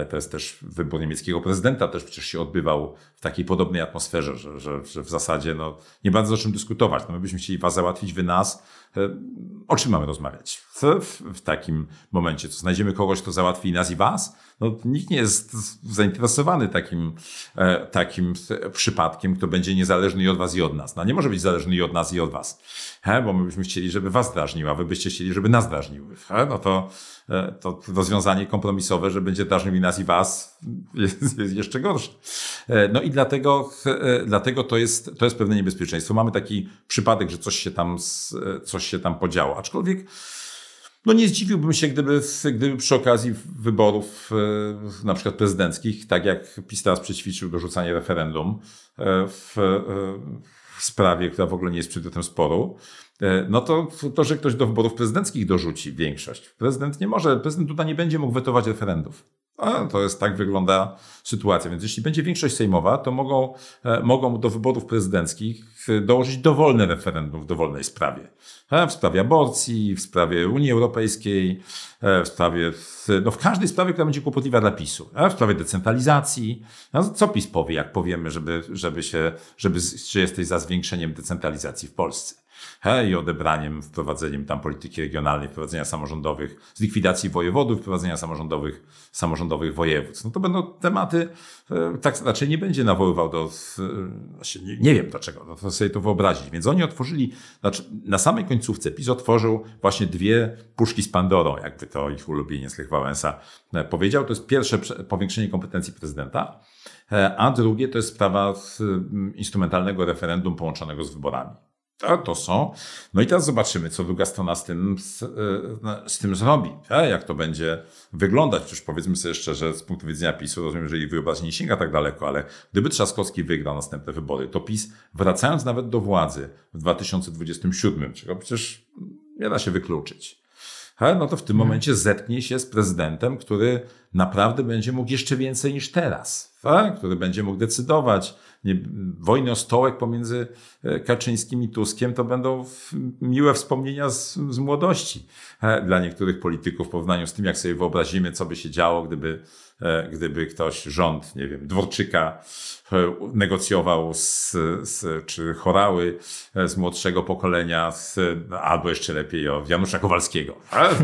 To jest też wybór niemieckiego prezydenta, też przecież się odbywał w takiej podobnej atmosferze, że, że, że w zasadzie no, nie bardzo o czym dyskutować. No, my byśmy chcieli was załatwić, wy nas. O czym mamy rozmawiać w, w, w takim momencie? Co znajdziemy kogoś, kto załatwi nas i was? No, nikt nie jest zainteresowany takim, e, takim przypadkiem, kto będzie niezależny i od was i od nas. No, nie może być zależny i od nas i od was, he? bo my byśmy chcieli, żeby was drażnił, a wy byście chcieli, żeby nas drażniły. He? No to, e, to rozwiązanie kompromisowe, że będzie drażnił i nas i was jest, jest jeszcze gorsze. E, no i dlatego, dlatego to, jest, to jest pewne niebezpieczeństwo. Mamy taki przypadek, że coś się tam, coś się tam podziało. Aczkolwiek no nie zdziwiłbym się, gdyby, gdyby przy okazji wyborów e, na przykład prezydenckich, tak jak PiS teraz przećwiczył dorzucanie referendum e, w, e, w sprawie, która w ogóle nie jest przedmiotem sporu, no to, to, że ktoś do wyborów prezydenckich dorzuci większość. Prezydent nie może, prezydent Duda nie będzie mógł wetować referendów. To jest tak wygląda sytuacja. Więc jeśli będzie większość sejmowa, to mogą, e, mogą do wyborów prezydenckich dołożyć dowolne referendum w dowolnej sprawie. E, w sprawie aborcji, w sprawie Unii Europejskiej, e, w sprawie, no w każdej sprawie, która będzie kłopotliwa dla PiSu. W sprawie decentralizacji. Co PiS powie, jak powiemy, żeby, żeby się, żeby, że jesteś za zwiększeniem decentralizacji w Polsce? I odebraniem, wprowadzeniem tam polityki regionalnej, wprowadzenia samorządowych, z likwidacji wojewodów, wprowadzenia samorządowych, samorządowych województw. No to będą tematy, e, tak raczej nie będzie nawoływał do, e, nie, nie wiem dlaczego, no to sobie to wyobrazić. Więc oni otworzyli, znaczy na samej końcówce PiS otworzył właśnie dwie puszki z Pandorą, jakby to ich ulubieniec Lech Wałęsa e, powiedział. To jest pierwsze powiększenie kompetencji prezydenta, a drugie to jest sprawa instrumentalnego referendum połączonego z wyborami. To, to są. No i teraz zobaczymy, co druga strona z tym, z, e, z tym zrobi. Jak to będzie wyglądać? Przecież powiedzmy sobie szczerze, z punktu widzenia PiSu, rozumiem, że ich wyobraźnia nie sięga tak daleko, ale gdyby Trzaskowski wygrał następne wybory, to PiS, wracając nawet do władzy w 2027, czego przecież nie da się wykluczyć, no to w tym mhm. momencie zetknie się z prezydentem, który naprawdę będzie mógł jeszcze więcej niż teraz, tak? który będzie mógł decydować, nie, wojny o stołek pomiędzy e, Kaczyńskim i Tuskiem to będą miłe wspomnienia z, z młodości e, dla niektórych polityków w porównaniu z tym, jak sobie wyobrazimy, co by się działo, gdyby, gdyby ktoś, rząd, nie wiem, Dworczyka negocjował z, z, czy chorały z młodszego pokolenia, z, albo jeszcze lepiej o Janusza Kowalskiego.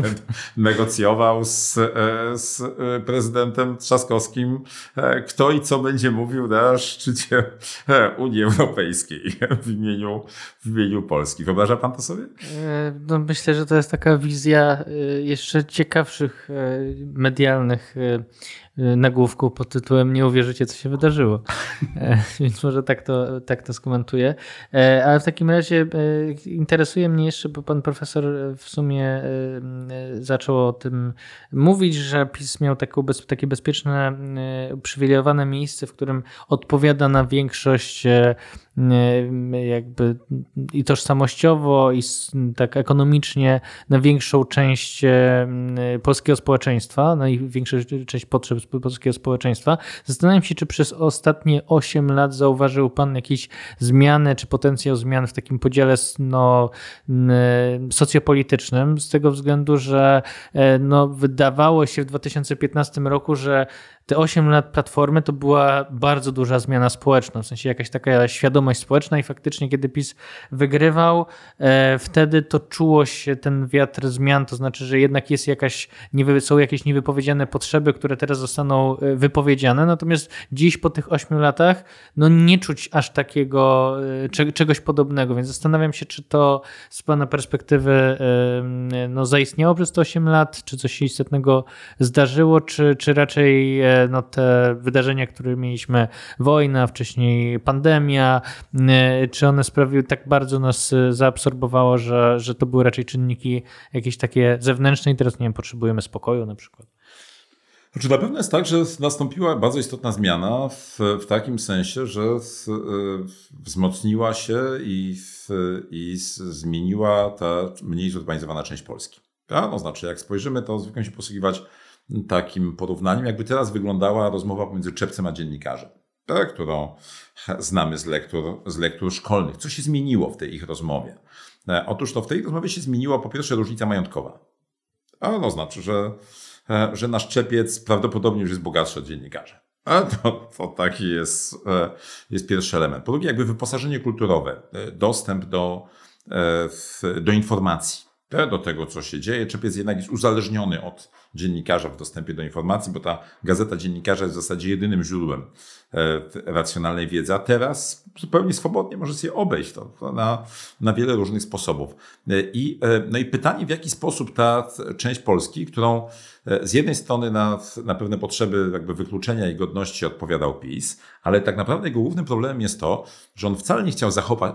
negocjował z, z prezydentem Trzaskowskim, kto i co będzie mówił na szczycie Unii Europejskiej w imieniu, w imieniu Polski. Wyobraża pan to sobie? No myślę, że to jest taka wizja jeszcze ciekawszych medialnych nagłówku pod tytułem Nie uwierzycie, co się wydarzyło. E, więc może tak to, tak to skomentuję. E, ale w takim razie e, interesuje mnie jeszcze, bo pan profesor w sumie zaczął o tym mówić, że PiS miał takie, takie bezpieczne, uprzywilejowane miejsce, w którym odpowiada na większość jakby i tożsamościowo, i tak ekonomicznie na większą część polskiego społeczeństwa, na większą część potrzeb polskiego społeczeństwa. Zastanawiam się, czy przez ostatnie 8 lat zauważył Pan jakieś zmiany, czy potencjał zmian w takim podziale no, socjopolitycznym, z tego względu, że e, no, wydawało się w 2015 roku, że te 8 lat Platformy to była bardzo duża zmiana społeczna, w sensie jakaś taka świadomość społeczna i faktycznie kiedy PiS wygrywał, e, wtedy to czuło się ten wiatr zmian, to znaczy, że jednak jest jakaś, są jakieś niewypowiedziane potrzeby, które teraz zostaną e, wypowiedziane, natomiast dziś po tych 8 latach no nie czuć aż takiego e, czegoś podobnego, więc zastanawiam się, czy to z Pana perspektywy no, zaistniało przez te 8 lat, czy coś się istotnego zdarzyło, czy, czy raczej no, te wydarzenia, które mieliśmy, wojna, wcześniej pandemia, y, czy one sprawiły, tak bardzo nas zaabsorbowało, że, że to były raczej czynniki jakieś takie zewnętrzne i teraz, nie wiem, potrzebujemy spokoju na przykład. Znaczy na pewno jest tak, że nastąpiła bardzo istotna zmiana w, w takim sensie, że z, y, wzmocniła się i, i zmieniła ta mniej zurbanizowana część Polski. Ja, no znaczy, jak spojrzymy, to zwykle się posługiwać takim porównaniem, jakby teraz wyglądała rozmowa pomiędzy czepcem a dziennikarzem, tak, którą znamy z lektur, z lektur szkolnych. Co się zmieniło w tej ich rozmowie? E, otóż to w tej rozmowie się zmieniła po pierwsze różnica majątkowa. A to znaczy, że, e, że nasz czepiec prawdopodobnie już jest bogatszy od dziennikarza. A to, to taki jest, e, jest pierwszy element. Po drugie, jakby wyposażenie kulturowe, dostęp do, do informacji, do tego, co się dzieje. Czepiec jednak jest uzależniony od dziennikarza w dostępie do informacji, bo ta gazeta dziennikarza jest w zasadzie jedynym źródłem e, racjonalnej wiedzy, a teraz zupełnie swobodnie może sobie obejść to na, na wiele różnych sposobów. E, I, e, no i pytanie, w jaki sposób ta część Polski, którą z jednej strony na, na pewne potrzeby jakby wykluczenia i godności odpowiadał PiS, ale tak naprawdę jego głównym problemem jest to, że on wcale nie chciał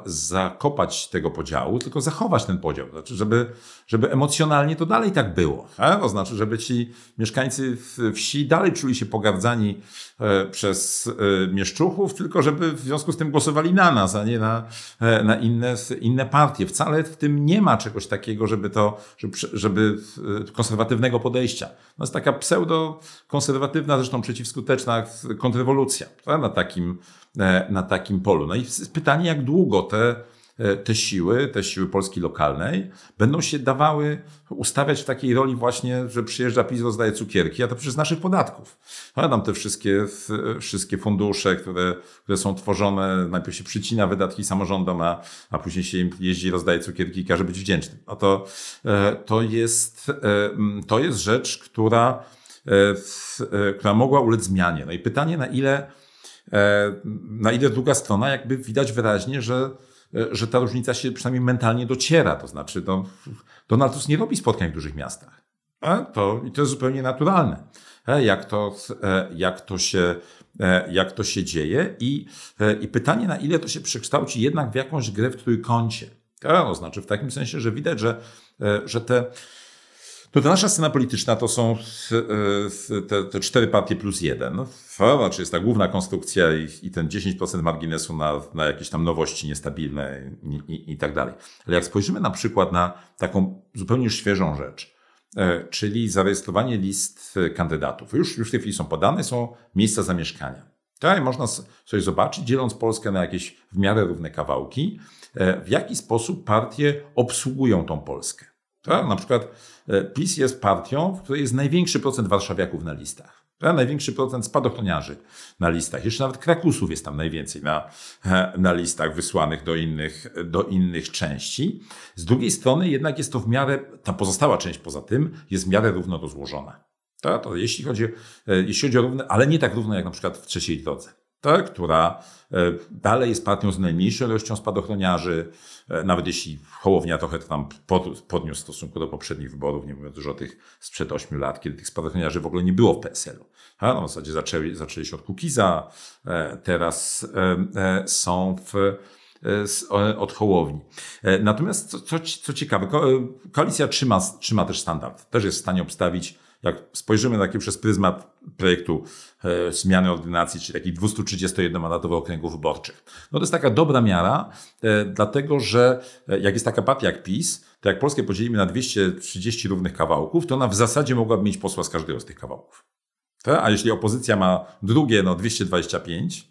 zakopać tego podziału, tylko zachować ten podział. Znaczy, żeby, żeby emocjonalnie to dalej tak było. A? To znaczy, żeby ci mieszkańcy wsi dalej czuli się pogardzani e, przez e, mieszczuchów, tylko żeby w związku z tym głosowali na nas, a nie na, e, na inne, inne partie. Wcale w tym nie ma czegoś takiego, żeby to, żeby, żeby konserwatywnego podejścia. To jest taka pseudo-konserwatywna, zresztą przeciwskuteczna kontrrewolucja na takim, na takim polu. No i pytanie, jak długo te E, te siły, te siły Polski lokalnej, będą się dawały ustawiać w takiej roli właśnie, że przyjeżdża PiS, rozdaje cukierki, a to przez naszych podatków. Pamiętam te wszystkie, wszystkie fundusze, które, które są tworzone, najpierw się przycina wydatki samorządom, a, a później się im jeździ, rozdaje cukierki i każe być wdzięcznym. A to, e, to, jest, e, to jest rzecz, która, która mogła ulec zmianie. No i pytanie, na ile, na ile druga strona jakby widać wyraźnie, że E, że ta różnica się przynajmniej mentalnie dociera. To znaczy, to, Donald Tusk nie robi spotkań w dużych miastach. To, I to jest zupełnie naturalne. E, jak to, e, jak to, się, jak to się dzieje i, i pytanie, na ile to się przekształci jednak w jakąś grę w trójkącie. To znaczy w takim sensie, że widać, że, że te to ta nasza scena polityczna to są e, te, te cztery partie plus jeden. Znaczy jest ta główna konstrukcja i, i ten 10% marginesu na, na jakieś tam nowości niestabilne i, i, i tak dalej. Ale jak spojrzymy na przykład na taką zupełnie świeżą rzecz, e, czyli zarejestrowanie list kandydatów. Już, już w tej chwili są podane, są miejsca zamieszkania. Tak, można sobie zobaczyć, dzieląc Polskę na jakieś w miarę równe kawałki, e, w jaki sposób partie obsługują tą Polskę. Tak? Na przykład e, PiS jest partią, w której jest największy procent warszawiaków na listach. Największy procent spadochroniarzy na listach. Jeszcze nawet Krakusów jest tam najwięcej na, na listach wysłanych do innych, do innych części. Z drugiej strony jednak jest to w miarę, ta pozostała część poza tym jest w miarę równo rozłożona. Tak? To jeśli, chodzi, jeśli chodzi o równe, ale nie tak równo jak na przykład w trzeciej drodze tak, która e, dalej jest partią z najmniejszą ilością spadochroniarzy, e, nawet jeśli Hołownia trochę to tam podniósł w stosunku do poprzednich wyborów, nie mówiąc już o tych sprzed 8 lat, kiedy tych spadochroniarzy w ogóle nie było w PSL-u. No, w zasadzie zaczęli, zaczęli się od Kukiza, e, teraz są w, od Hołowni. Natomiast co, co, co ciekawe, koalicja trzyma, trzyma też standard. Też jest w stanie obstawić jak spojrzymy na takie przez pryzmat projektu e, zmiany ordynacji, czyli takich 231-mandatowych okręgów wyborczych, no to jest taka dobra miara, e, dlatego że e, jak jest taka partia jak PiS, to jak Polskę podzielimy na 230 równych kawałków, to ona w zasadzie mogłaby mieć posła z każdego z tych kawałków. A jeśli opozycja ma drugie, no 225,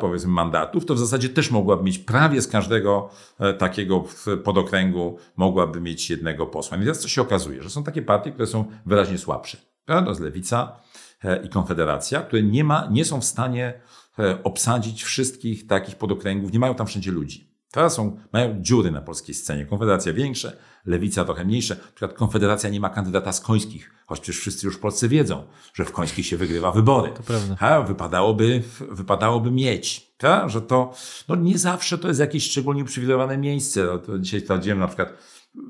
powiedzmy mandatów, to w zasadzie też mogłaby mieć prawie z każdego e, takiego podokręgu mogłaby mieć jednego posła. I teraz co się okazuje, że są takie partie, które są wyraźnie słabsze. To jest Lewica e, i Konfederacja, które nie, ma, nie są w stanie e, obsadzić wszystkich takich podokręgów, nie mają tam wszędzie ludzi. Teraz są, mają dziury na polskiej scenie. Konfederacja większe, lewica trochę mniejsze. Na przykład Konfederacja nie ma kandydata z końskich, choć przecież wszyscy już w Polsce wiedzą, że w końskich się wygrywa wybory. To prawda. Ha, wypadałoby, wypadałoby mieć. Ta, że to no nie zawsze to jest jakieś szczególnie uprzywilejowane miejsce. No, to dzisiaj sprawdziłem na przykład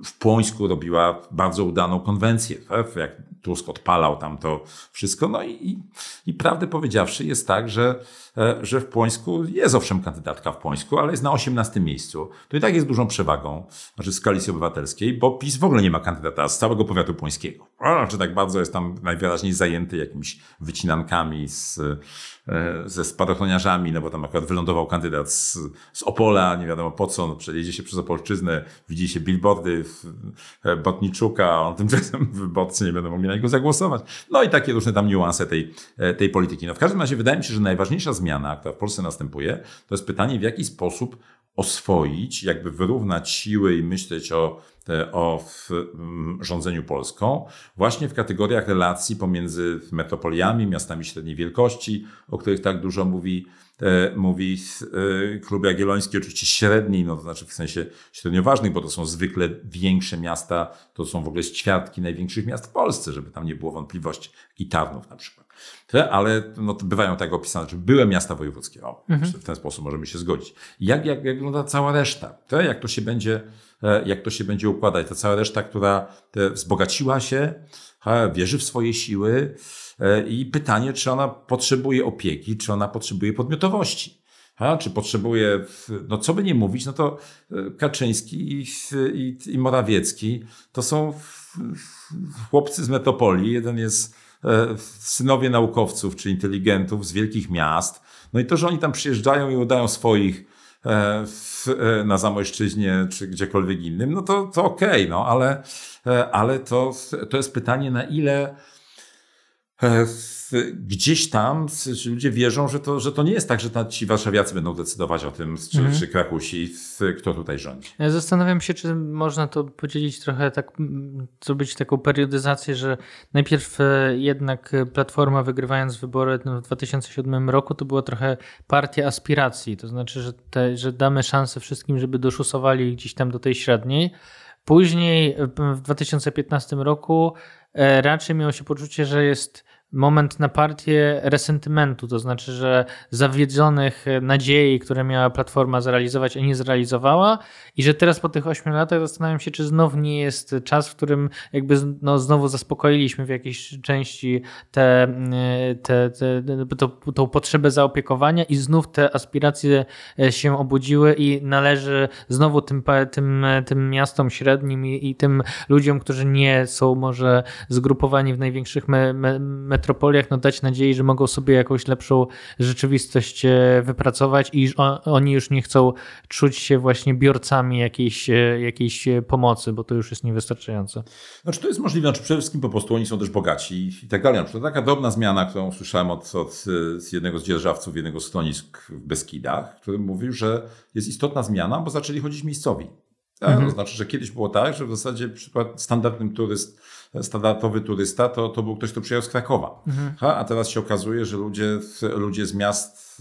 w Płońsku robiła bardzo udaną konwencję, tak? jak Tusk odpalał tam to wszystko. No i, i, i prawdę powiedziawszy jest tak, że E, że w Płońsku jest owszem kandydatka w Płońsku, ale jest na 18 miejscu. To i tak jest dużą przewagą, znaczy z koalicji obywatelskiej, bo PiS w ogóle nie ma kandydata z całego powiatu płońskiego. Znaczy tak bardzo jest tam najwyraźniej zajęty jakimiś wycinankami z, ze spadochroniarzami, no bo tam akurat wylądował kandydat z, z Opola, nie wiadomo po co, no przejedzie się przez Opolszczyznę, widzi się billboardy e, Botniczuka, on tymczasem wyborcy nie będą mogli na niego zagłosować. No i takie różne tam niuanse tej, tej polityki. No w każdym razie wydaje mi się, że najważniejsza zmiana, która w Polsce następuje, to jest pytanie, w jaki sposób oswoić, jakby wyrównać siły i myśleć o, o mm, rządzeniu Polską, właśnie w kategoriach relacji pomiędzy metropoliami, miastami średniej wielkości, o których tak dużo mówi, mówi e, Klub Jagielloński, oczywiście średniej, no to znaczy w sensie średnio ważnych, bo to są zwykle większe miasta, to są w ogóle ćwiartki największych miast w Polsce, żeby tam nie było wątpliwości, i Tarnów na przykład ale no, bywają tak opisane, że były miasta wojewódzkie. O, mhm. W ten sposób możemy się zgodzić. Jak, jak, jak wygląda cała reszta? To, jak, to się będzie, e, jak to się będzie układać? Ta cała reszta, która wzbogaciła się, wierzy w swoje siły e, i pytanie, czy ona potrzebuje opieki, czy ona potrzebuje podmiotowości. A, czy potrzebuje, no co by nie mówić, no to e, Kaczyński i, i, i Morawiecki to są chłopcy z metropolii. Jeden jest E, synowie naukowców czy inteligentów z wielkich miast. No i to, że oni tam przyjeżdżają i udają swoich e, w, e, na Zamojszczyźnie czy gdziekolwiek innym, no to, to okej, okay, no ale, ale to, to jest pytanie, na ile gdzieś tam ludzie wierzą, że to, że to nie jest tak, że ci warszawiacy będą decydować o tym, czy, mhm. czy Krakusi, kto tutaj rządzi. Ja zastanawiam się, czy można to podzielić trochę, tak, zrobić taką periodyzację, że najpierw e, jednak Platforma wygrywając wybory w 2007 roku, to była trochę partia aspiracji, to znaczy, że, te, że damy szansę wszystkim, żeby doszusowali gdzieś tam do tej średniej. Później w 2015 roku e, raczej miało się poczucie, że jest moment na partię resentymentu, to znaczy, że zawiedzonych nadziei, które miała Platforma zrealizować, a nie zrealizowała i że teraz po tych ośmiu latach zastanawiam się, czy znów nie jest czas, w którym jakby no, znowu zaspokoiliśmy w jakiejś części te, te, te, to, tą potrzebę zaopiekowania i znów te aspiracje się obudziły i należy znowu tym, tym, tym miastom średnim i, i tym ludziom, którzy nie są może zgrupowani w największych me, me, metropoliach, no dać nadziei, że mogą sobie jakąś lepszą rzeczywistość e, wypracować i oni już nie chcą czuć się właśnie biorcami jakiejś, e, jakiejś pomocy, bo to już jest niewystarczające. Znaczy to jest możliwe, znaczy przede wszystkim po prostu oni są też bogaci i tak dalej. To taka drobna zmiana, którą słyszałem od, od jednego z dzierżawców jednego z schronisk w Beskidach, który mówił, że jest istotna zmiana, bo zaczęli chodzić miejscowi. Tak? Mhm. To znaczy, że kiedyś było tak, że w zasadzie przykład standardnym turyst standardowy turysta to, to był ktoś, kto przyjechał z Krakowa. Mhm. Ha, a teraz się okazuje, że ludzie, ludzie z miast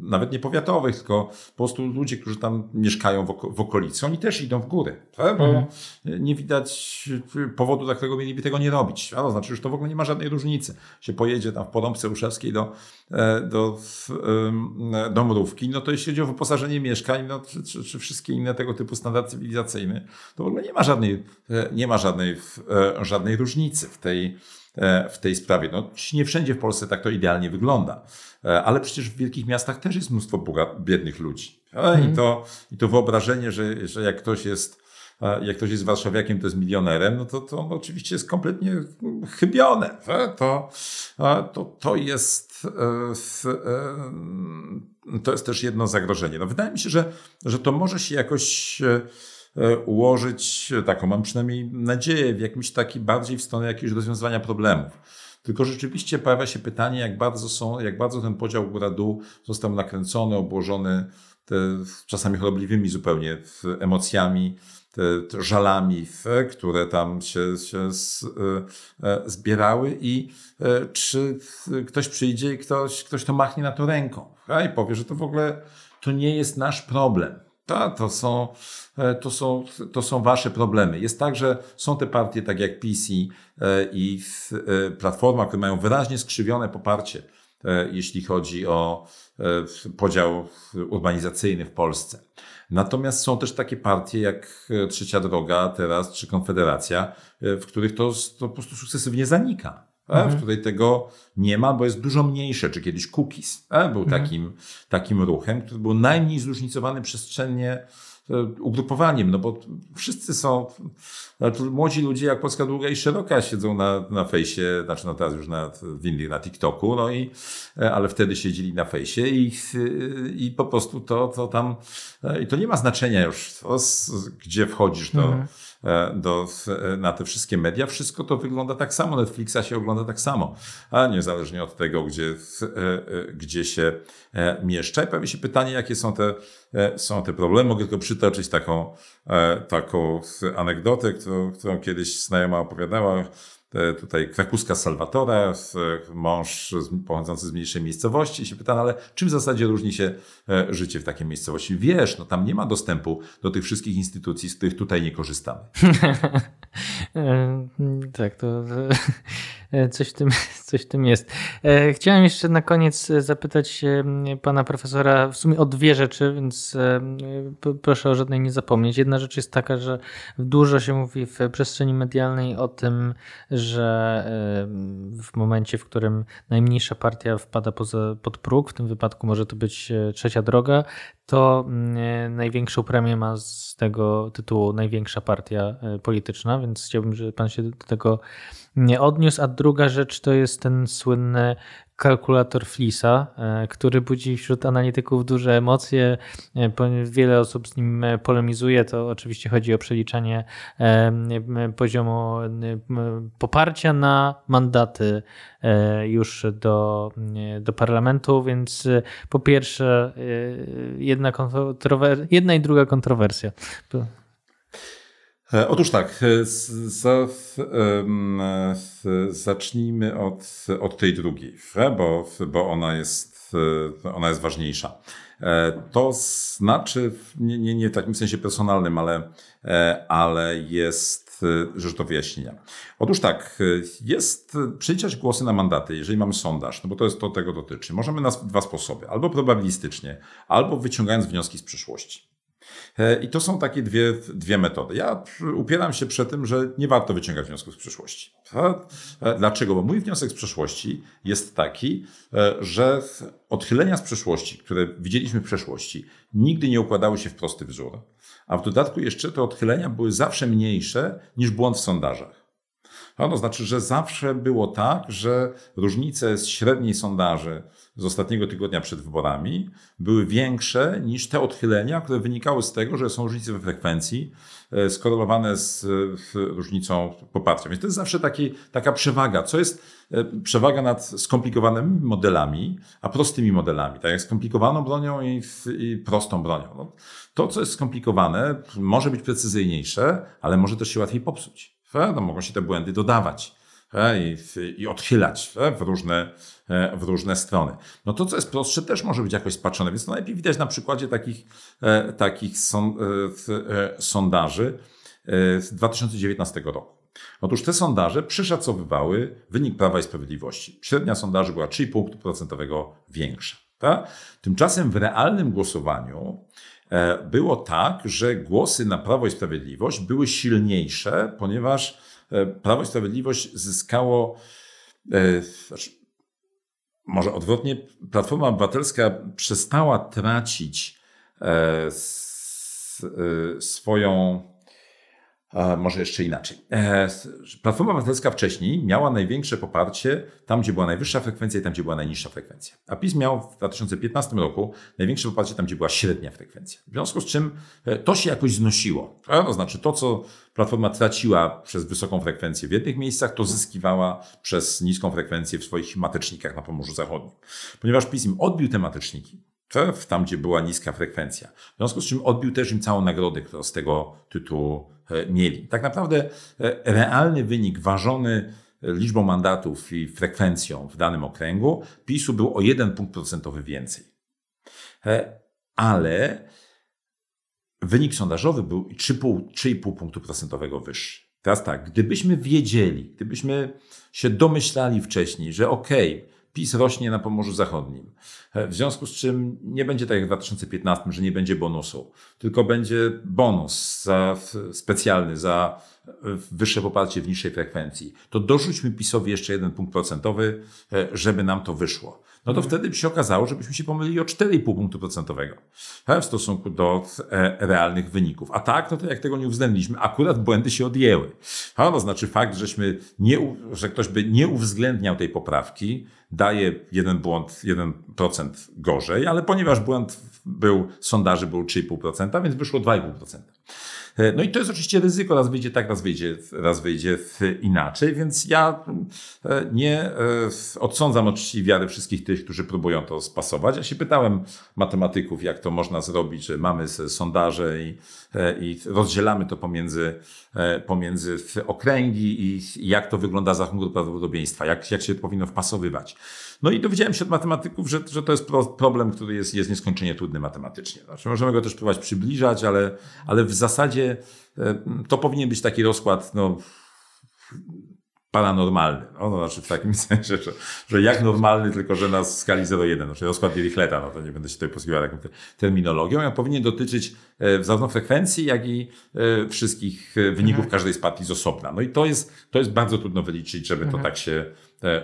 nawet nie powiatowych, tylko po prostu ludzie, którzy tam mieszkają w, okolicy, oni też idą w górę, tak? bo mhm. nie widać powodu, dla którego mieliby tego nie robić. A to znaczy, że to w ogóle nie ma żadnej różnicy. Się pojedzie tam w Porąbce Ruszewskiej do, e, do, do Mrówki, no to jeśli chodzi o wyposażenie mieszkań, no, czy, czy, czy wszystkie inne tego typu standardy cywilizacyjne, to w ogóle nie ma żadnej, e, nie ma żadnej, e, żadnej różnicy w tej, w tej sprawie. No, nie wszędzie w Polsce tak to idealnie wygląda. E, ale przecież w wielkich miastach też jest mnóstwo biednych ludzi. Mhm. I, to, I to wyobrażenie, że, że jak ktoś jest e, jak ktoś jest warszawiakiem, to jest milionerem, no to, to oczywiście jest kompletnie chybione. E, to, to, to, jest, to jest też jedno zagrożenie. No wydaje mi się, że, że to może się jakoś ułożyć, taką mam przynajmniej nadzieję, w jakimś taki bardziej w stronę jakiegoś rozwiązywania problemów. Tylko rzeczywiście pojawia się pytanie, jak bardzo są, jak bardzo ten podział góra-dół został nakręcony, obłożony te, czasami chorobliwymi zupełnie emocjami, te, te żalami, które tam się, się z, e, e, zbierały i e, czy ktoś przyjdzie i ktoś, ktoś to machnie na to ręką i powie, że to w ogóle to nie jest nasz problem. Ta, to, są, e, to, są, to są wasze problemy. Jest tak, że są te partie, tak jak PC e, i e, Platforma, które mają wyraźnie skrzywione poparcie, jeśli chodzi o podział urbanizacyjny w Polsce. Natomiast są też takie partie jak Trzecia Droga teraz, czy Konfederacja, w których to, to po prostu sukcesywnie zanika mhm. w której tego nie ma, bo jest dużo mniejsze, czy kiedyś cookies był mhm. takim, takim ruchem, który był najmniej zróżnicowany przestrzennie e, ugrupowaniem, no bo wszyscy są, znaczy młodzi ludzie jak Polska Długa i Szeroka siedzą na, na fejsie, znaczy no teraz już na, w na TikToku, no i, e, ale wtedy siedzieli na fejsie i, i po prostu to, to tam, e, i to nie ma znaczenia już, to, gdzie wchodzisz do, mhm E, do, e, na te wszystkie media, wszystko to wygląda tak samo. Netflixa się ogląda tak samo, a niezależnie od tego, gdzie, e, gdzie się mieszcza. I pojawia się pytanie, jakie są te, są te problemy. Mogę tylko przytoczyć taką, taką anegdotę, którą, którą kiedyś znajoma opowiadała E, tutaj Krakuska Salvatore, mąż pochodzący z mniejszej miejscowości i się pyta, no ale czym w zasadzie różni się e, życie w takiej miejscowości? Wiesz, no tam nie ma dostępu do tych wszystkich instytucji, z których tutaj nie korzystamy. E, tak, to E, coś w tym, coś w tym jest. E, chciałem jeszcze na koniec zapytać pana profesora w sumie o dwie rzeczy, więc e, proszę o żadnej nie zapomnieć. Jedna rzecz jest taka, że dużo się mówi w przestrzeni medialnej o tym, że w momencie, w którym najmniejsza partia wpada poza, pod próg, w tym wypadku może to być trzecia droga, to największą premię ma z tego tytułu największa partia polityczna, więc chciałbym, żeby pan się do tego nie odniósł, a druga rzecz to jest ten słynny kalkulator Flisa, e, który budzi wśród analityków duże emocje. E, wiele osób z nim polemizuje. To oczywiście chodzi o przeliczanie e, poziomu poparcia na mandaty już do, do parlamentu, więc po pierwsze jedna, kontrower- jedna i druga kontrowersja. E, otóż tak, e, za, zacznijmy od, od tej drugiej, bo, bo ona, jest, e, ona jest ważniejsza. To znaczy, nie, nie, nie w takim sensie personalnym, ale, ale jest rzecz do wyjaśnienia. Otóż tak, jest przeliczać głosy na mandaty, jeżeli mamy sondaż, no bo to jest to tego dotyczy. Możemy na dwa sposoby, albo probabilistycznie, albo wyciągając wnioski z przyszłości. E, I to są takie dwie, dwie metody. Ja upieram się przed tym, że nie warto wyciągać wniosków z przyszłości. E, dlaczego? Bo mój wniosek z przeszłości jest taki, e, że odchylenia z przeszłości, które widzieliśmy w przeszłości, nigdy nie układały się w prosty wzór. A w dodatku jeszcze te odchylenia były zawsze mniejsze niż błąd w sondażach. No, to znaczy, że zawsze było tak, że różnice z średniej sondaży z ostatniego tygodnia przed wyborami były większe niż te odchylenia, które wynikały z tego, że są różnice we frekwencji e, skorelowane z różnicą poparcia. Więc to jest zawsze taki, taka przewaga. Co jest e, przewaga nad skomplikowanymi modelami, a prostymi modelami, tak jak skomplikowaną bronią i, i prostą bronią. No, to, co jest skomplikowane, może być precyzyjniejsze, ale może też się łatwiej popsuć. No, mogą się te błędy dodawać i, i odchylać w różne, w różne strony. No to, co jest prostsze, też może być jakoś spaczone, więc to najlepiej widać na przykładzie takich, takich sondaży z 2019 roku. Otóż te sondaże przeszacowywały wynik Prawa i Sprawiedliwości. Średnia sondaży była 3,5 punktu procentowego większa. Tak? Tymczasem w realnym głosowaniu e, było tak, że głosy na Prawo i Sprawiedliwość były silniejsze, ponieważ e, Prawo i Sprawiedliwość zyskało, e, znaczy, może odwrotnie, Platforma Obywatelska przestała tracić swoją może jeszcze inaczej. E, Platforma Obywatelska wcześniej miała największe poparcie tam, gdzie była najwyższa frekwencja i tam, gdzie była najniższa frekwencja. A PiS miał w 2015 roku największe poparcie tam, gdzie była średnia frekwencja. W związku z czym e, to się jakoś znosiło. To znaczy to, co Platforma traciła przez wysoką frekwencję w jednych miejscach, to zyskiwała przez niską frekwencję w swoich matecznikach na Pomorzu Zachodnim. Ponieważ PiS im odbił te mateczniki, tam, gdzie była niska frekwencja. W związku z czym odbił też im całą nagrodę, którą z tego tytułu e, mieli. Tak naprawdę e, realny wynik ważony liczbą mandatów i frekwencją w danym okręgu PiSu był o jeden punkt procentowy więcej. E, ale wynik sondażowy był 3,5 punktu procentowego wyższy. Teraz tak, gdybyśmy wiedzieli, gdybyśmy się domyślali wcześniej, że okej, okay, PiS rośnie na Pomorzu Zachodnim. E, w związku z czym nie będzie tak jak w 2015, że nie będzie bonusu, tylko będzie bonus za, specjalny za e, wyższe poparcie w niższej frekwencji. To dorzućmy PiSowi jeszcze jeden punkt procentowy, e, żeby nam to wyszło no to wtedy by się okazało, żebyśmy się pomylili o 4,5 punktu procentowego w stosunku do e, realnych wyników. A tak, no to jak tego nie uwzględniliśmy, akurat błędy się odjęły. To znaczy fakt, żeśmy nie, że ktoś by nie uwzględniał tej poprawki, daje jeden błąd, 1% gorzej, ale ponieważ błąd był, sondaży był 3,5%, więc wyszło 2,5%. E, no i to jest oczywiście ryzyko, raz wyjdzie tak, raz wyjdzie, raz wyjdzie inaczej, więc ja e, nie e, odsądzam oczywiście wiary wszystkich tych, którzy próbują to spasować. Ja się pytałem matematyków, jak to można zrobić, że mamy sondaże i, i rozdzielamy to pomiędzy, pomiędzy okręgi i jak to wygląda za rachunku prawdopodobieństwa, jak, jak się powinno wpasowywać. No i dowiedziałem się od matematyków, że, że to jest problem, który jest, jest nieskończenie trudny matematycznie. Znaczy, możemy go też próbować przybliżać, ale, ale w zasadzie e, to powinien być taki rozkład, no, paranormalny. No, no, znaczy w takim sensie, że, że jak normalny, tylko że na skali 0,1, znaczy rozkład Dirichleta, no to nie będę się tutaj posługiwał taką terminologią. On powinien dotyczyć e, zarówno frekwencji, jak i e, wszystkich wyników mhm. każdej z partii z osobna. No i to jest, to jest bardzo trudno wyliczyć, żeby mhm. to tak się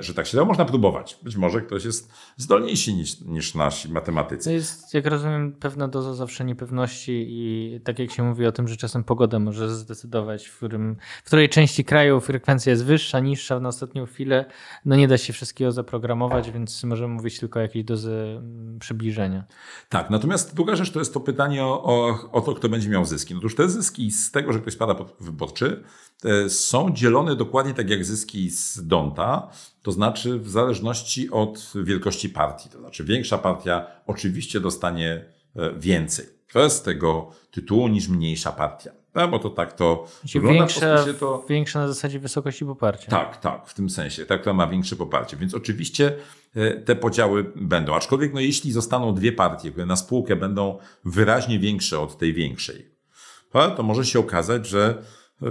że tak się dało. Można próbować. Być może ktoś jest zdolniejszy niż, niż nasi matematycy. To jest, jak rozumiem, pewna doza zawsze niepewności i tak jak się mówi o tym, że czasem pogoda może zdecydować, w, którym, w której części kraju frekwencja jest wyższa, niższa na ostatnią chwilę. No nie da się wszystkiego zaprogramować, więc możemy mówić tylko o jakiejś dozy mm, przybliżenia. Tak, natomiast druga rzecz to jest to pytanie o, o, o to, kto będzie miał zyski. No otóż te zyski z tego, że ktoś spada pod wyborczy, E, są dzielone dokładnie tak jak zyski z Donta, to znaczy w zależności od wielkości partii. To znaczy większa partia oczywiście dostanie e, więcej z tego tytułu niż mniejsza partia. No, bo to tak to wygląda. Większa, to... na zasadzie wysokości poparcia. Tak, tak, w tym sensie. Tak, to ma większe poparcie. Więc oczywiście e, te podziały będą. Aczkolwiek no, jeśli zostaną dwie partie, które na spółkę będą wyraźnie większe od tej większej, to może się okazać, że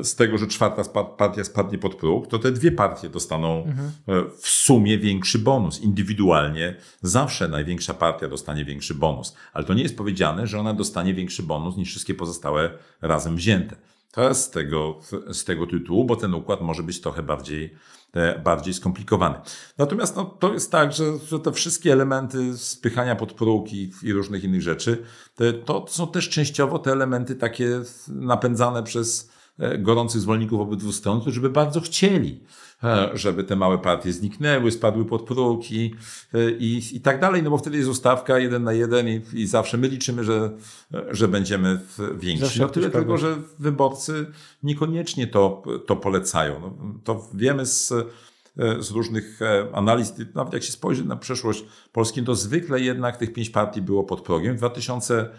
z tego, że czwarta partia spadnie pod próg, to te dwie partie dostaną mhm. E, w sumie większy bonus. Indywidualnie zawsze największa partia dostanie większy bonus. Ale to nie jest powiedziane, że ona dostanie większy bonus niż wszystkie pozostałe razem wzięte. To jest z tego, z tego tytułu, bo ten układ może być trochę bardziej, e, bardziej skomplikowany. Natomiast no, to jest tak, że, że te wszystkie elementy spychania pod próg i, i różnych innych rzeczy, to są też częściowo te elementy takie napędzane przez gorących zwolenników obydwu stron, którzy by bardzo chcieli, e, żeby te małe partie zniknęły, spadły pod próg i, e, i, i tak dalej, no bo wtedy jest ustawka jeden na jeden i, i zawsze my liczymy, że, że będziemy więksi. No tyle tylko, że wyborcy niekoniecznie to, to polecają. No, to wiemy z, z różnych analiz, nawet jak się spojrzy na przeszłość Polski, to zwykle jednak tych pięć partii było pod progiem. W 2000,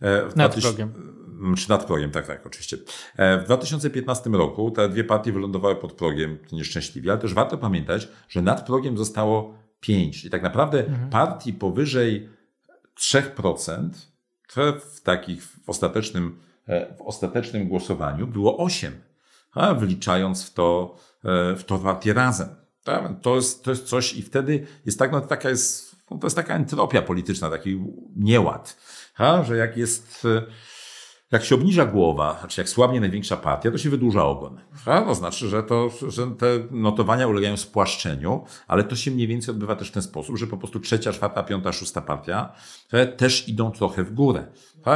w nad 2000, progiem czy nad progiem, tak, tak, oczywiście. E, w 2015 roku te dwie partie wylądowały pod progiem nieszczęśliwie, ale też warto pamiętać, że nad progiem zostało 5. I tak naprawdę mhm. partii powyżej 3% w takich w ostatecznym, e, w ostatecznym głosowaniu było 8, a wliczając w to, e, w to partie razem. To jest, to jest coś i wtedy jest tak, no, taka jest, no, to jest taka entropia polityczna, taki nieład, a, że jak jest jak się obniża głowa, znaczy jak słabnie największa partia, to się wydłuża ogon. To znaczy, że, to, że te notowania ulegają spłaszczeniu, ale to się mniej więcej odbywa też w ten sposób, że po prostu trzecia, czwarta, piąta, szósta partia też idą trochę w górę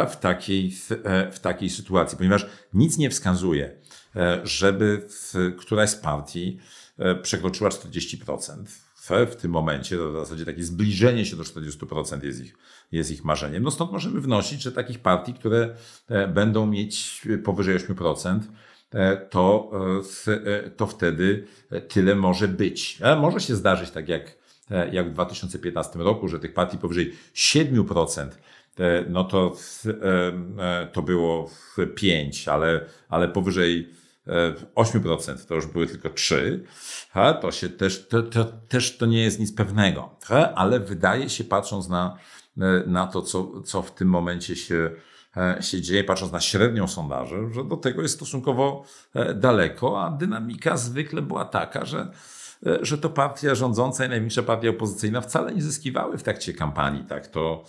w takiej, w takiej sytuacji, ponieważ nic nie wskazuje, e, żeby któraś z partii e, przekroczyła 40% w tym momencie, to w zasadzie takie zbliżenie się do 40% jest ich, jest ich marzeniem. No stąd możemy wnosić, że takich partii, które e, będą mieć powyżej 8%, e, to, e, to wtedy tyle może być. Może się zdarzyć tak jak, jak w 2015 roku, że tych partii powyżej 7% no to, to było 5, ale, ale powyżej 8% to już były tylko 3, to się też, to, to, też to nie jest nic pewnego, ale wydaje się, patrząc na, na to, co, co w tym momencie się, e, się dzieje, patrząc na średnią sondaży, że do tego jest stosunkowo e, daleko, a dynamika zwykle była taka, że, e, że to partia rządząca i największa partia opozycyjna wcale nie zyskiwały w trakcie kampanii, tak to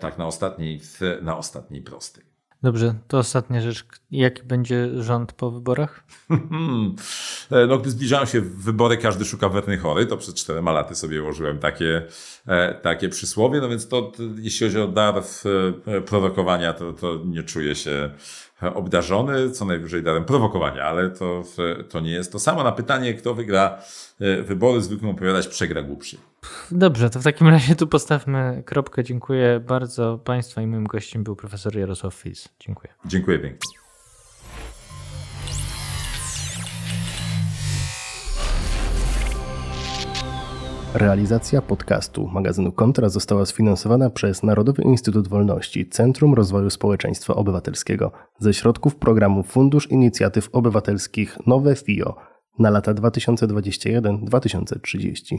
tak na ostatniej, na ostatniej prostej. Dobrze, to ostatnia rzecz. Jaki będzie rząd po wyborach? E, no, gdy zbliżają się wybory, każdy szuka werny chory. To przed czterema laty sobie ułożyłem takie, e, takie przysłowie. No więc to, jeśli chodzi o dar e, prowokowania, to, to nie czuję się obdarzony, co najwyżej darem prowokowania, ale to, to nie jest to samo. Na pytanie, kto wygra wybory, zwykle opowiadać przegra głupszy. Dobrze, to w takim razie tu postawmy kropkę. Dziękuję bardzo Państwa i moim gościem był profesor Jarosław Fis. Dziękuję. Dziękuję pięknie. Realizacja podcastu magazynu Kontra została sfinansowana przez Narodowy Instytut Wolności Centrum Rozwoju Społeczeństwa Obywatelskiego ze środków programu Fundusz Inicjatyw Obywatelskich Nowe FIO na lata 2021-2030.